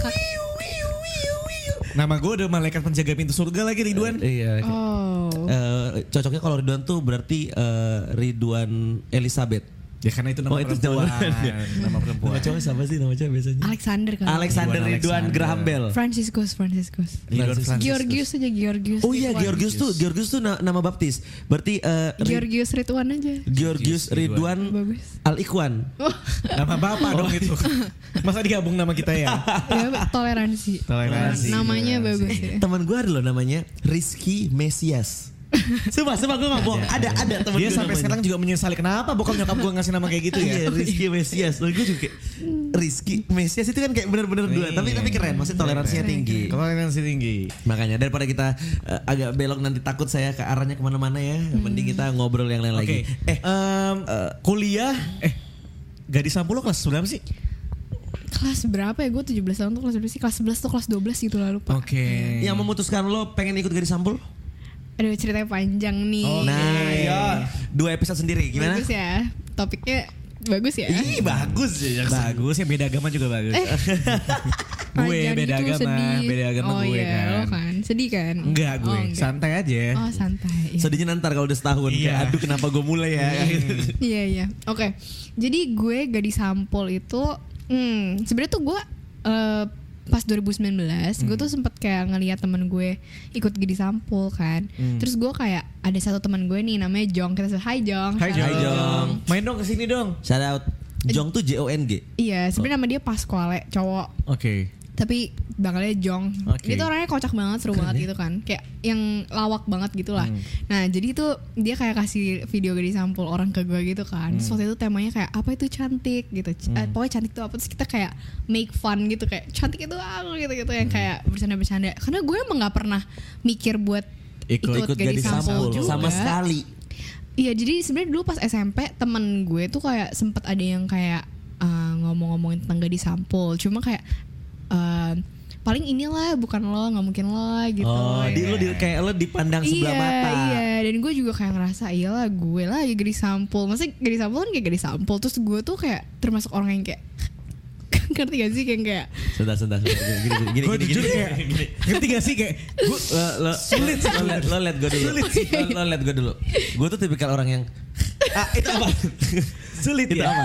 Nama gue udah malaikat penjaga pintu surga lagi Ridwan. iya. Oh. Eh, cocoknya kalau Ridwan tuh berarti eh, Ridwan Elizabeth. Ya karena itu nama Oh, itu perempuan. nama- nama perempuan. Nama cowok siapa sih nama cowok biasanya? Alexander kan. Alexander Ridwan. Graham Bell. Franciscus, Franciscus. Georgius aja Georgius. Oh iya. Georgius tuh Georgius tuh na- nama baptis. Berarti eh, Ri- Georgius Ridwan aja. Georgius Ridwan. Al Ikhwan. Nama bapak dong itu. Masa digabung nama kita ya? Ya, toleransi. Toleransi. Namanya bagus ya. Teman gue ada loh namanya Rizky Mesias. Sumpah, sumpah gue gak bohong. Ada, ada teman Dia gue sampai namanya. sekarang juga menyesali kenapa bokap nyokap gue ngasih nama kayak gitu ya. Iya Rizky Mesias. Lalu gue juga kayak Rizky Mesias itu kan kayak bener-bener dua. Iya. Tapi tapi keren. Maksudnya toleransinya tinggi. Toleransi tinggi. Makanya daripada kita eh, agak belok nanti takut saya ke arahnya ke mana-mana ya. Mending kita ngobrol yang lain lagi. Eh, em, kuliah eh gadis sampul lo kelas berapa sih? Kelas berapa ya? Gue 17 tahun tuh kelas berapa sih? Kelas 11 tuh kelas 12 gitu lah lupa. Oke. Yang memutuskan lo pengen ikut gadis sampul? Aduh ceritanya panjang nih. Oh, Nah, iya. dua episode sendiri gimana? Bagus ya. Topiknya bagus ya. Ih bagus ya. Bagus ya beda agama juga bagus. Eh, gue beda gitu, agama, sedih. beda agama oh, gue iya, kan. Lo kan. Sedih kan? Enggak gue, Oh, enggak. santai aja. Oh santai. iya. Sedihnya nanti kalau udah setahun Iya. kayak aduh kenapa gue mulai ya. Iya iya. Oke. Jadi gue gadis sampul itu, hmm, sebenarnya tuh gue eh, pas 2019, gue tuh sempet kayak ngeliat temen gue ikut gadis sampul kan. Terus gue kayak ada satu teman gue nih namanya Jong. Kita sebut Hai Jong. Hai Jong. Jong. Main dong ke sini dong. Shout out Jong tuh J O N G. Iya, sebenarnya nama dia Pasquale, cowok. Oke. Tapi bangalnya Jong. Oke. Dia tuh orangnya kocak banget, seru banget gitu kan. Kayak yang lawak banget gitu lah. Nah, jadi itu dia kayak kasih video gadis sampul orang ke gue gitu kan. Terus waktu itu temanya kayak apa itu cantik gitu. C- eh, pokoknya cantik tuh apa terus kita kayak make fun gitu kayak cantik itu aku gitu-gitu yang kayak bercanda-bercanda. Karena gue emang nggak pernah mikir buat Ikut- ikut, gadis, sampul, juga. sama sekali. Iya jadi sebenarnya dulu pas SMP temen gue tuh kayak sempet ada yang kayak uh, ngomong-ngomongin tentang gadis sampul cuma kayak uh, paling inilah bukan lo nggak mungkin lo gitu Oh, di lu di, kayak lu dipandang sebelah iya, mata. Iya, dan gue juga kayak ngerasa iyalah gue lah ya gadis sampul. Maksudnya gadis sampul kan kayak gadis sampul. Terus gue tuh kayak termasuk orang yang kayak ngerti gak sih kayak kayak Sebentar, sebentar, sebentar. Gini, gini, gini, Gue gini, jujur gini. kayak ngerti gak sih kayak gue Lo, lo, sulit lo, liat- lo liat gue dulu lo, lo liat gue dulu gue tuh tipikal orang yang ah itu apa sulit itu apa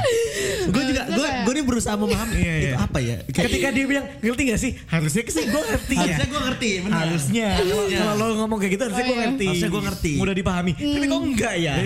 gue juga gue gue nih berusaha memahami Iya, iya. itu apa ya Kayak- ketika dia bilang ngerti gak sih harusnya sih gue ngerti ya. harusnya gue ngerti Harusnya kalau lo ngomong kayak gitu harusnya Oh, gue iya. ngerti. Harusnya gua ngerti. Mudah dipahami. Tapi kok enggak ya?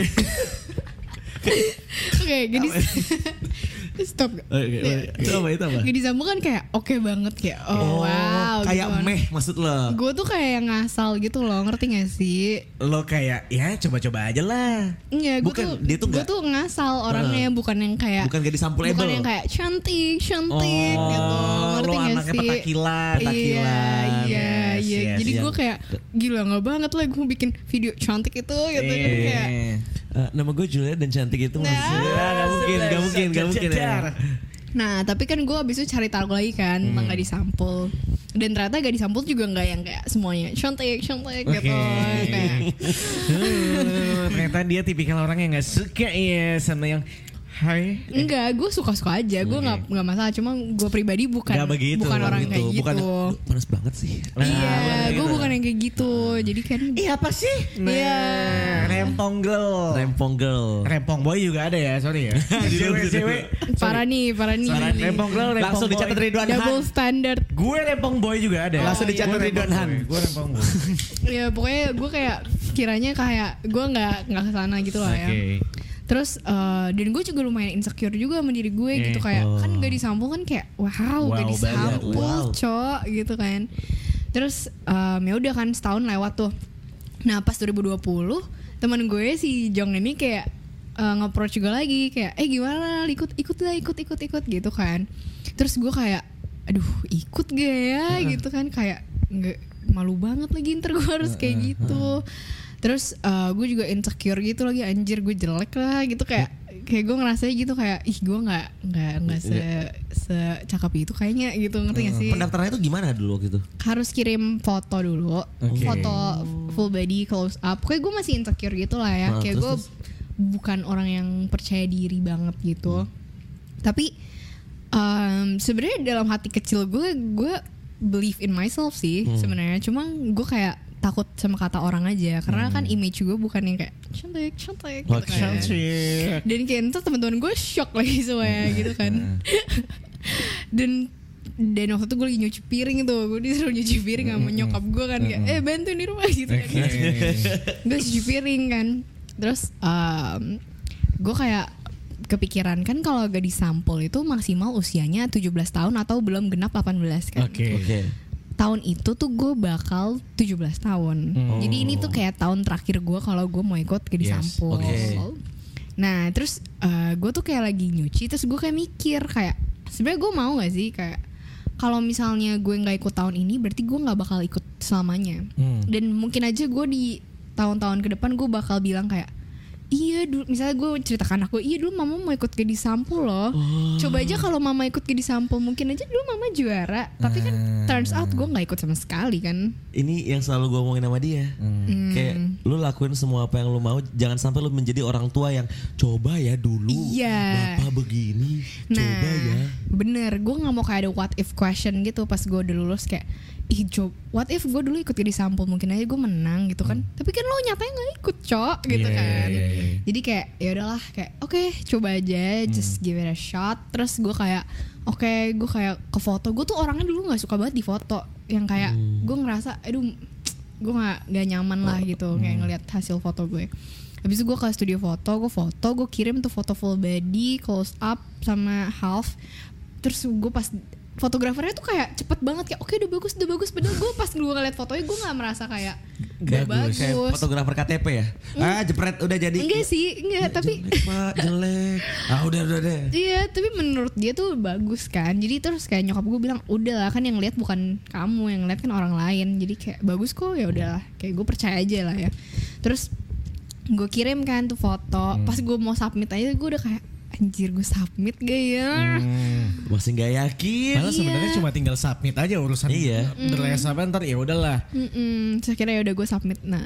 oke gadis stop Oke, oke. itu apa itu apa sampul kan kayak oke banget kayak oh, wow kayak gitu meh maksud lo gue tuh kayak yang ngasal gitu loh ngerti gak sih Lo kayak ya coba-coba aja lah. Iya, gue Bukan, tuh dia tuh gue tuh ngasal orangnya bukan yang kayak bukan gadis sampulable. bukan yang kayak cantik cantik gitu ngerti lo gak anaknya sih petakilan. iya petakilan. iya Yes, iya yes, jadi yes. gue kayak gila nggak banget lah gue bikin video cantik itu gitu Iya. Jadi kayak Eh, nama gue Julia dan cantik itu Nah, maksudnya nggak mungkin nggak mungkin nggak mungkin ya Nah tapi kan gue abis itu cari tahu lagi kan Hmm. tentang gadis sampul Dan ternyata gadis sampul juga nggak yang kayak semuanya cantik cantik gitu. Kayak ternyata dia tipikal orang yang nggak suka ya sama yang Hai. Enggak, gue suka-suka aja. Gue nggak nggak masalah. Cuma gue pribadi bukan Nggak begitu, bukan orang gitu. kayak gitu. bukan panas banget sih iya, gue gitu. bukan yang kayak gitu. Jadi kan Iya apa sih? Iya. Rempong girl. rempong girl Rempong boy juga ada ya, sorry ya. Cewek-cewek. parah nih, parah nih. Rempong girl, rempong langsung dicatat Ridwan Double Han standard. Gue rempong boy juga ada. Langsung dicatat Gue Ridwan Han. Gue rempong boy. Ya pokoknya gue kayak kiranya kayak gue nggak nggak ke sana gitu lah ya Oke. Terus eh, dan gue juga lumayan insecure juga sama diri gue gitu Eh, kayak oh. kan gak disampul kan kayak wow, Wow gak disampul wow. cok gitu kan. Terus em, ya udah kan setahun lewat tuh. Nah pas 2020 teman gue si Jong ini kayak eh, nge-approach juga lagi kayak eh gimana ikut ikut lah ikut ikut ikut gitu kan. Terus gue kayak aduh ikut gak ya? Gitu kan kayak nggak malu banget lagi ntar gue harus kayak gitu terus eh, gue juga insecure gitu lagi anjir gue jelek lah gitu. Kayak kayak gue ngerasa gitu kayak ih gue nggak nggak nggak se secakap itu kayaknya gitu. Ngerti gak sih? Pendaftarannya itu gimana dulu waktu itu? harus kirim foto dulu. Oke. foto full body close up. Kayak gue masih insecure gitu lah ya. Nah, kayak gue bukan orang yang percaya diri banget gitu. Tapi em, sebenarnya dalam hati kecil gue gue believe in myself sih Hmm. sebenarnya. Cuma gue kayak takut sama kata orang aja. Karena kan image gue bukan yang kayak cantik cantik gitu kan. dan kayak ntar teman-teman gue shock lagi semuanya gitu kan. Dan dan waktu itu gue lagi nyuci piring tuh gue disuruh nyuci piring sama nyokap gue kan kayak eh bantuin di rumah gitu kan. Gue cuci piring kan. Terus em, gue kayak kepikiran kan kalau gak disampul itu maksimal usianya 17 tahun atau belum genap 18 kan. Oke. Oke. Tahun itu tuh gue bakal 17 tahun. Jadi ini tuh kayak tahun terakhir gue kalau gue mau ikut ke Yes, disampul. oke. Nah terus gue tuh kayak lagi nyuci terus gue kayak mikir kayak sebenarnya gue mau gak sih kayak kalau misalnya gue nggak ikut tahun ini berarti gue nggak bakal ikut selamanya. Hmm. Dan mungkin aja gue di tahun-tahun ke depan gue bakal bilang kayak Iya dulu misalnya gue ceritakan aku Iya dulu mama mau ikut ke disampul loh Coba aja kalau mama ikut ke disampul Mungkin aja dulu mama juara Tapi kan turns out gue gak ikut sama sekali kan Ini yang selalu gue ngomongin sama dia. Hmm. Kayak lu lakuin semua apa yang lu mau, jangan sampai lu menjadi orang tua yang coba ya dulu. Iya. Bapak begini, coba ya. bener Gue gak mau kayak ada what if question gitu Pas gue udah lulus kayak Ih coba What if gue dulu ikut ke disampul Mungkin aja gue menang gitu kan Tapi kan lo nyatanya gak ikut cok gitu Hmm. Iya, kan iya, iya. Jadi kayak ya udahlah kayak Oke coba aja Just Hmm. give it a shot Terus gue kayak Oke gue kayak ke foto Gue tuh orangnya dulu gak suka banget di foto Yang kayak Hmm. Gue ngerasa Aduh Gue gak, gak nyaman lah gitu Hmm. Kayak ngeliat hasil foto gue Habis itu gue ke studio foto Gue foto Gue kirim tuh foto full body Close up Sama half Terus gue pas fotografernya tuh kayak cepet banget kayak oke udah bagus udah bagus padahal gue pas gue ngeliat fotonya gue nggak merasa kayak udah bagus, Kayak fotografer KTP ya. Ah, jepret udah jadi. enggak sih enggak tapi Jelek, Pak, jelek. Ah, udah udah deh. Iya, tapi menurut dia tuh bagus kan. Jadi terus kayak nyokap gue bilang, udah lah kan yang lihat bukan kamu, yang lihat kan orang lain. Jadi kayak bagus kok ya udahlah. Kayak gue percaya aja lah ya. Terus gue kirim kan tuh foto. Pas gue mau submit aja gue udah kayak anjir gue submit gak ya? Masih nggak yakin. Padahal sebenarnya cuma tinggal submit aja urusan Iya. Berlayar sampai ntar ya udahlah. Mm-mm. Terus akhirnya ya udah gue submit. Nah,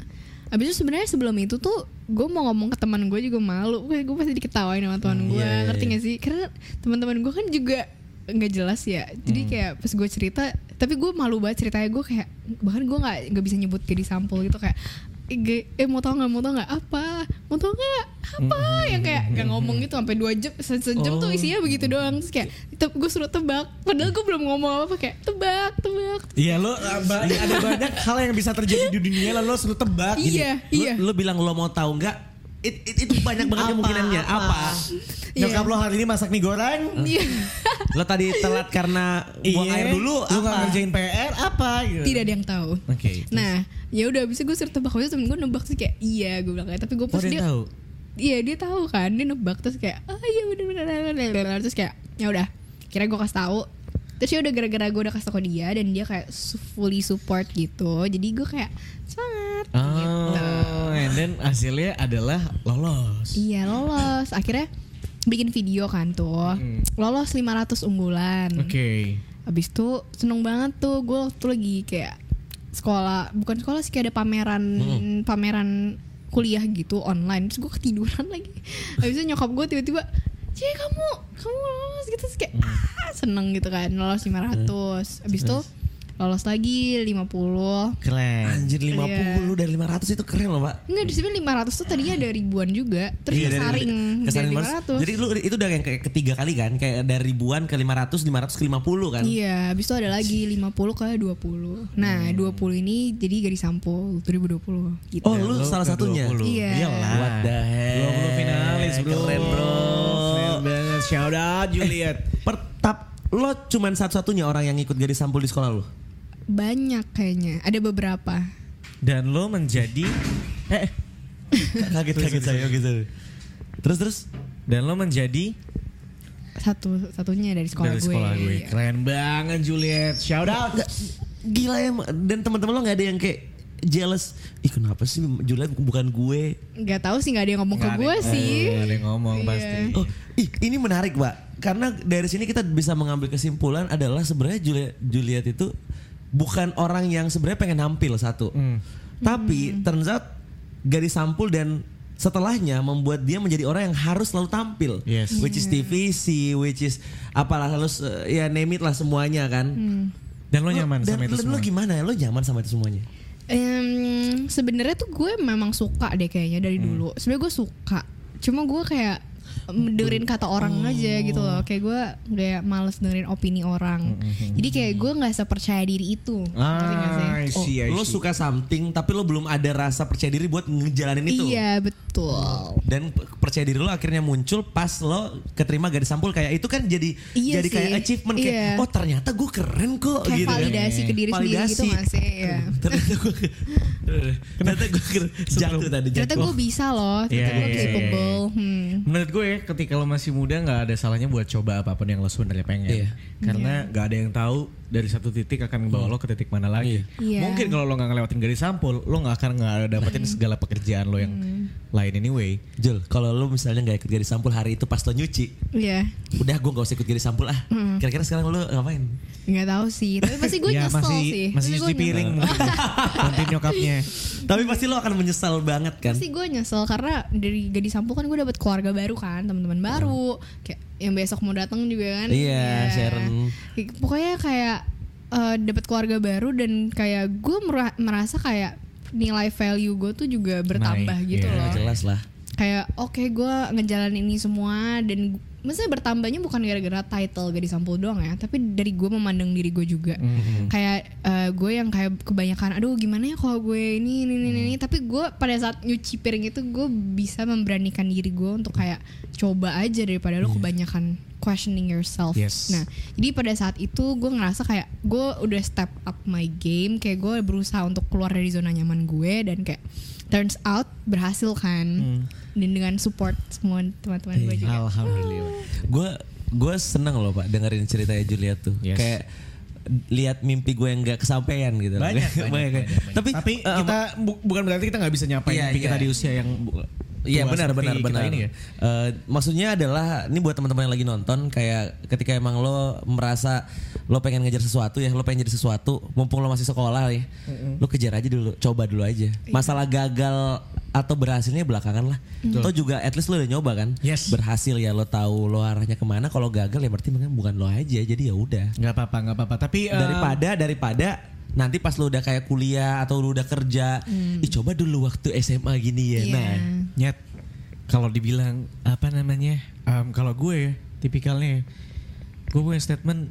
abis itu sebenarnya sebelum itu tuh gue mau ngomong ke teman gue juga malu. Gue pasti diketawain sama teman gue. iya, iya, Ngerti iya. gak sih? Karena teman-teman gue kan juga nggak jelas ya. Jadi kayak pas gue cerita, tapi gue malu banget ceritanya gue kayak bahkan gue nggak nggak bisa nyebut jadi sampul gitu kayak ge- eh mau tau nggak mau tau nggak apa? Mau tau nggak apa? Yang kayak nggak ngomong gitu sampai dua jam se sejam tuh isinya begitu doang terus kayak gue suruh tebak padahal gue belum ngomong apa apa kayak tebak tebak. Iya lo ba- ada banyak hal yang bisa terjadi di dunia lalu lo selalu tebak. iya Lu, iya. lu bilang lo mau tahu nggak? It- it- itu banyak banget kemungkinannya. Apa? Nyokap Iya. lo hari ini masak mie goreng. Iya. Lo tadi telat karena buang Iya. air dulu. Lu nggak apa? ngerjain PR apa gitu. tidak ada yang tahu. Oke. Nah, ya udah bisa gue suruh tebak aja temen gue nebak terus kayak iya gue bilang kayak tapi gue Oh, pas dia dia tahu. iya dia tahu kan dia nebak terus kayak ah iya bener bener bener, bener." terus kayak ya udah kira gue kasih tahu terus ya udah gara-gara gue udah kasih tau ke dia dan dia kayak fully support gitu jadi gue kayak semangat gitu. Oh, and then hasilnya adalah lolos. iya lolos. Akhirnya bikin video kan tuh. Lolos 500 unggulan. Oke. Abis itu seneng banget tuh. Gue waktu lagi kayak sekolah bukan sekolah sih kayak ada pameran pameran kuliah gitu online. Terus gue ketiduran lagi. Habis itu nyokap gue tiba-tiba Cie kamu kamu lolos. Gitu. Terus kayak ah seneng gitu kan lolos 500 abis itu lolos lagi 50 Keren. Anjir 50 dari 500 itu keren loh pak. Enggak di sini 500 tuh tadinya ada ribuan juga terus Iya, dari- kesaring kesaring dari mas- 500 Jadi lu itu udah yang kayak ketiga kali kan, kayak dari ribuan ke 500, 500 ke 50 kan. Iya, habis itu ada lagi 50 ke 20. Nah, 20 ini jadi gadis sampul 2020 gitu. Oh lu Lu salah satunya. 20. Iya. Iyalah. What the heck? 20 finalis bro. Keren bro. Keren banget. Shout out Juliet. Pertap lo cuman satu-satunya orang yang ikut gadis sampul di sekolah lu. Banyak kayaknya, ada beberapa. Dan lo menjadi eh Kaget-kaget saya gitu. Terus terus dan lo menjadi Satu satunya dari sekolah dari gue. sekolah gue. Iya. Keren banget Juliet. Shout out. Gila ya dan teman-teman lo nggak ada yang kayak jealous. Ih kenapa sih Juliet bukan gue? Nggak tahu sih nggak ada yang ngomong ke Nggak ada gue sih. nggak ada yang ngomong Iya. pasti. Oh, ih, ini menarik, Pak. Karena dari sini kita bisa mengambil kesimpulan adalah sebenarnya Juliet, Juliet itu bukan orang yang sebenarnya pengen nampil satu. Hmm. Tapi turns out gadis sampul dan setelahnya membuat dia menjadi orang yang harus selalu tampil. Yes. Which is TVC, which is apalah harus eh, ya name it lah semuanya kan. Dan lo nyaman dan sama itu lo semua. gimana? Lo nyaman sama itu semuanya? Em, sebenarnya tuh gue memang suka deh kayaknya dari Hmm. dulu. Sebenarnya gue suka. Cuma gue kayak dengerin kata orang Oh. aja gitu loh. Kayak gue kayak males dengerin opini orang. Jadi kayak gue nggak sepercaya diri itu. Sih? Hmm, Ah, I see, I Oh, lo suka something tapi lo belum ada rasa percaya diri buat ngejalanin itu. Iya betul. dan percaya diri lo akhirnya muncul pas lo keterima gadis sampul kayak itu kan jadi Iya jadi kayak sih. achievement kayak Iya. oh ternyata gue keren kok Kayak gitu kan. validasi ke diri sendiri gitu Validasi. gak sih? Iya. ternyata gue ternyata gue jatuh tadi Ternyata jatuh gue bisa loh. Ternyata Iya, gue iya, capable. Hmm. Menurut gue ketika lo masih muda nggak ada salahnya buat coba apa pun yang lo sebenarnya pengen. Iya. Karena nggak ada yang tahu dari satu titik akan membawa lo ke titik mana lagi. Iya. Mungkin kalau lo nggak ngelewatin garis sampul, lo nggak akan nggak dapetin segala pekerjaan lo yang lain anyway. Jul kalau lo misalnya nggak ikut gadis sampul hari itu pas lo nyuci Iya. udah gue gak usah ikut gadis sampul ah kira-kira sekarang lo ngapain Nggak tahu sih. Tapi pasti gue ya nyesel masih sih. masih cuci piring mungkin. Bantuin nyokapnya. tapi pasti lo akan menyesal banget kan Pasti gue nyesel karena dari gadis sampul kan gue dapet keluarga baru kan, teman-teman baru, kayak yang besok mau datang juga kan. Iya, Ya. Sharon. Pokoknya kayak eh, dapet keluarga baru dan kayak gue mera- merasa kayak nilai value gue tuh juga bertambah Naik, gitu iya. loh. jelas lah Kayak oke gue ngejalanin ini semua dan maksudnya bertambahnya bukan gara-gara title gadis sampul doang ya, tapi dari gue memandang diri gue juga. Kayak eh, gue yang kayak kebanyakan, aduh gimana ya kalau gue ini ini ini, ini. tapi gue pada saat nyuci piring itu gue bisa memberanikan diri gue untuk kayak coba aja daripada lo kebanyakan questioning yourself. Yes. Nah, jadi pada saat itu gue ngerasa kayak gue udah step up my game, kayak gue berusaha untuk keluar dari zona nyaman gue dan kayak turns out berhasil kan. Dan dengan support semua teman-teman gue juga. Alhamdulillah. gue gue seneng loh pak dengerin ceritanya Juliet tuh Yes. kayak lihat mimpi gue yang gak kesampaian gitu loh. Banyak, banyak, Banyak. banyak, banyak. tapi Tapi eh, kita bu- bukan berarti kita nggak bisa nyapain Iya, mimpi kita iya. di usia yang Iya benar benar benar. Ini ya. Eh, maksudnya adalah ini buat teman-teman yang lagi nonton kayak ketika emang lo merasa lo pengen ngejar sesuatu ya, lo pengen jadi sesuatu, mumpung lo masih sekolah ya, lo kejar aja dulu, coba dulu aja. Masalah gagal atau berhasilnya belakangan lah. Atau juga at least lo udah nyoba kan, Yes. berhasil ya lo tahu lo arahnya ke mana. Kalau gagal ya berarti mungkin bukan lo aja, jadi ya udah. Nggak apa-apa nggak apa-apa. Tapi eh, Daripada daripada nanti pas lo udah kayak kuliah atau lo udah kerja, ih coba dulu waktu SMA gini ya. Iya. Nah, Nyet, kalau dibilang apa namanya, em, kalau gue ya, tipikalnya, gue punya statement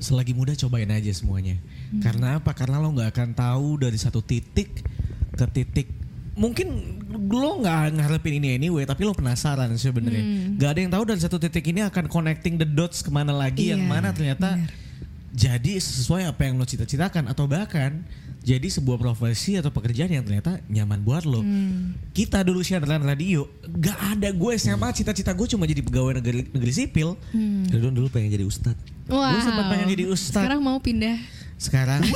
selagi muda cobain aja semuanya. Karena apa? Karena lo nggak akan tahu dari satu titik ke titik. Mungkin lo nggak ngarepin ini anyway, tapi lo penasaran sebenarnya. Gak ada yang tahu dari satu titik ini akan connecting the dots ke mana lagi, yang Iya, mana ternyata jadi sesuai apa yang lo cita-citakan atau bahkan jadi sebuah profesi atau pekerjaan yang ternyata nyaman buat lo. Kita dulu siaran radio, gak ada gue SMA cita-cita gue cuma jadi pegawai negeri, negeri sipil. dulu dulu pengen jadi ustadz. Wow. Gue sempat pengen jadi ustadz. Sekarang mau pindah. Sekarang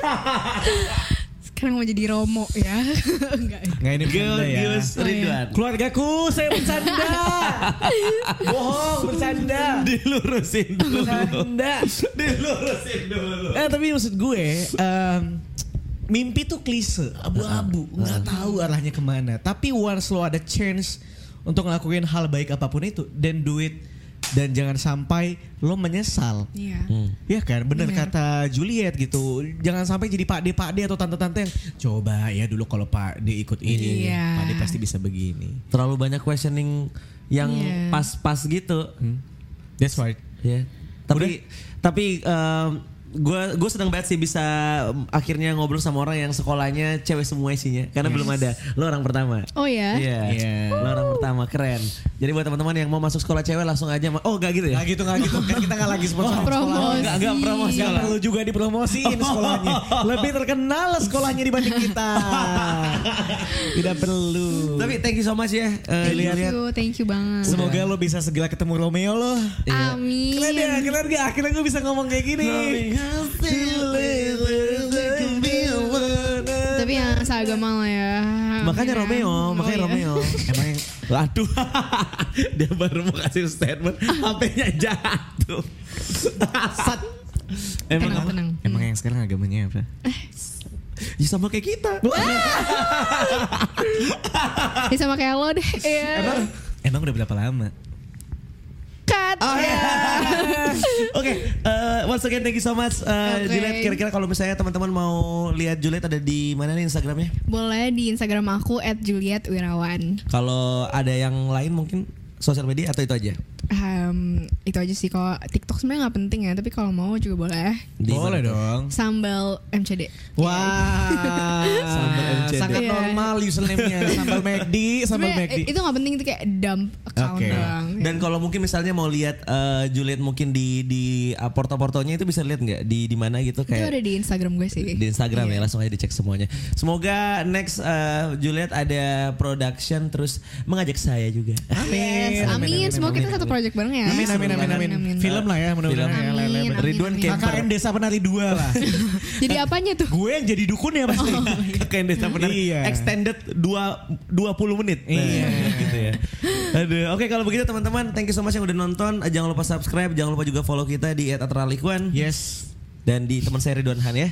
Sekarang mau jadi Romo ya. Enggak. nggak ini bercanda ya. Oh, iya. Ridwan. Keluargaku saya bercanda. Bohong bercanda. Dilurusin dulu. Bercanda. Dilurusin dulu. Eh tapi maksud gue em, mimpi tuh klise, abu-abu, nggak tahu arahnya ke mana. Tapi once lo ada chance untuk ngelakuin hal baik apa pun itu, then do it dan jangan sampai lo menyesal. Iya. Hmm. Iya kan, bener Bener. kata Juliet gitu. Jangan sampai jadi Pak D, Pak D atau tante-tante yang coba ya dulu kalau Pak D ikut ini, Iya. Pak D pasti bisa begini. Terlalu banyak questioning yang Iya. pas-pas gitu. That's right. Ya. Tapi tapi gue gue senang banget sih bisa um, akhirnya ngobrol sama orang yang sekolahnya cewek semua isinya karena belum ada. Lo orang pertama. Oh ya. Iya. Iya. Lo orang pertama keren. Jadi buat teman-teman yang mau masuk sekolah cewek langsung aja. Oh gak gitu ya? Nggak gitu, nggak gitu. Kan kita nggak lagi sponsor Oh, promosi. Nggak, nggak promosi. Nggak perlu juga dipromosiin sekolahnya. Lebih terkenal sekolahnya dibanding kita. Tidak perlu. Tapi thank you so much ya. eh, Thank you, thank you banget. Semoga lo bisa segera ketemu Romeo lo. Amin. Keren ya, keren gak? Akhirnya gue bisa ngomong kayak gini. Tapi yang seagama lah ya. Makanya Amin. Romeo, Oh, makanya iya. Romeo. Emang yang Waduh, dia baru mau kasih statement, HP-nya jatuh. sat. Tenang, tenang. Emang yang sekarang agamanya apa? Ya sama kayak kita. Ya sama kayak lo deh. Iya. Emang emang udah berapa lama? Oh ya. Oke, eh, once again thank you so much uh, Oke. Juliet. Kira-kira kalau misalnya teman-teman mau lihat Juliet ada di mana nih Instagramnya? Boleh di Instagram aku @julietwirawan. Kalau ada yang lain mungkin sosial media atau itu aja? Em, itu aja sih kalau TikTok sebenarnya nggak penting ya, tapi kalau mau juga boleh. Di Boleh dong. Sambal MCD. Wah, Sambal MCD. sangat Iya. normal username-nya. Sambal McD, sambal McD. itu nggak penting itu kayak dump account Oke. doang. Dan kalau mungkin misalnya mau lihat eh, Juliet mungkin di di uh, porto-portonya itu bisa lihat nggak di di mana gitu itu kayak ada di Instagram gue sih. di Instagram Iya. ya langsung aja dicek semuanya. Semoga next uh, Juliet ada production terus mengajak saya juga. Yes, amin. Semoga kita satu project bareng ya. Amin, amin, amin, amin. Film lah ya, mudah-mudahan Film. ya. lele, Amin, Ridwan. Camper. KKN Desa Penari 2 lah. Jadi apanya tuh? Gue yang jadi dukun ya pasti. Kakek Desa benar. Iya. Extended dua 20 menit. Nah, Iya. gitu ya. Aduh, oke kalau begitu teman-teman, thank you so much yang udah nonton. Jangan lupa subscribe, jangan lupa juga follow kita di @atralikuan Yes. Dan di teman saya Ridwan Han ya.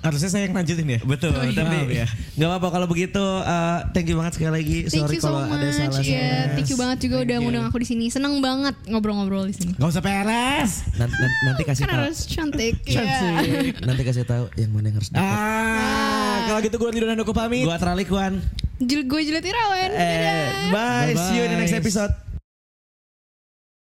Harusnya saya yang lanjutin ya. Betul, Oh, iya. tapi ya. nggak apa-apa kalau begitu. uh, thank you banget sekali lagi. Thank Sorry you so kalau ada much. salah. Iya, thank you banget juga udah ngundang aku di sini. Seneng banget ngobrol-ngobrol di sini. Gak usah peres. Nanti, nanti kasih tahu. harus cantik. Iya. Nanti kasih tahu yang mana yang harus dapat. Ah, kalau gitu gue Ridwan Handoko pamit. Gua Tralikuan. Jul- Gue Juliet Irawan. Eh, Dadah. bye. See you in the next episode.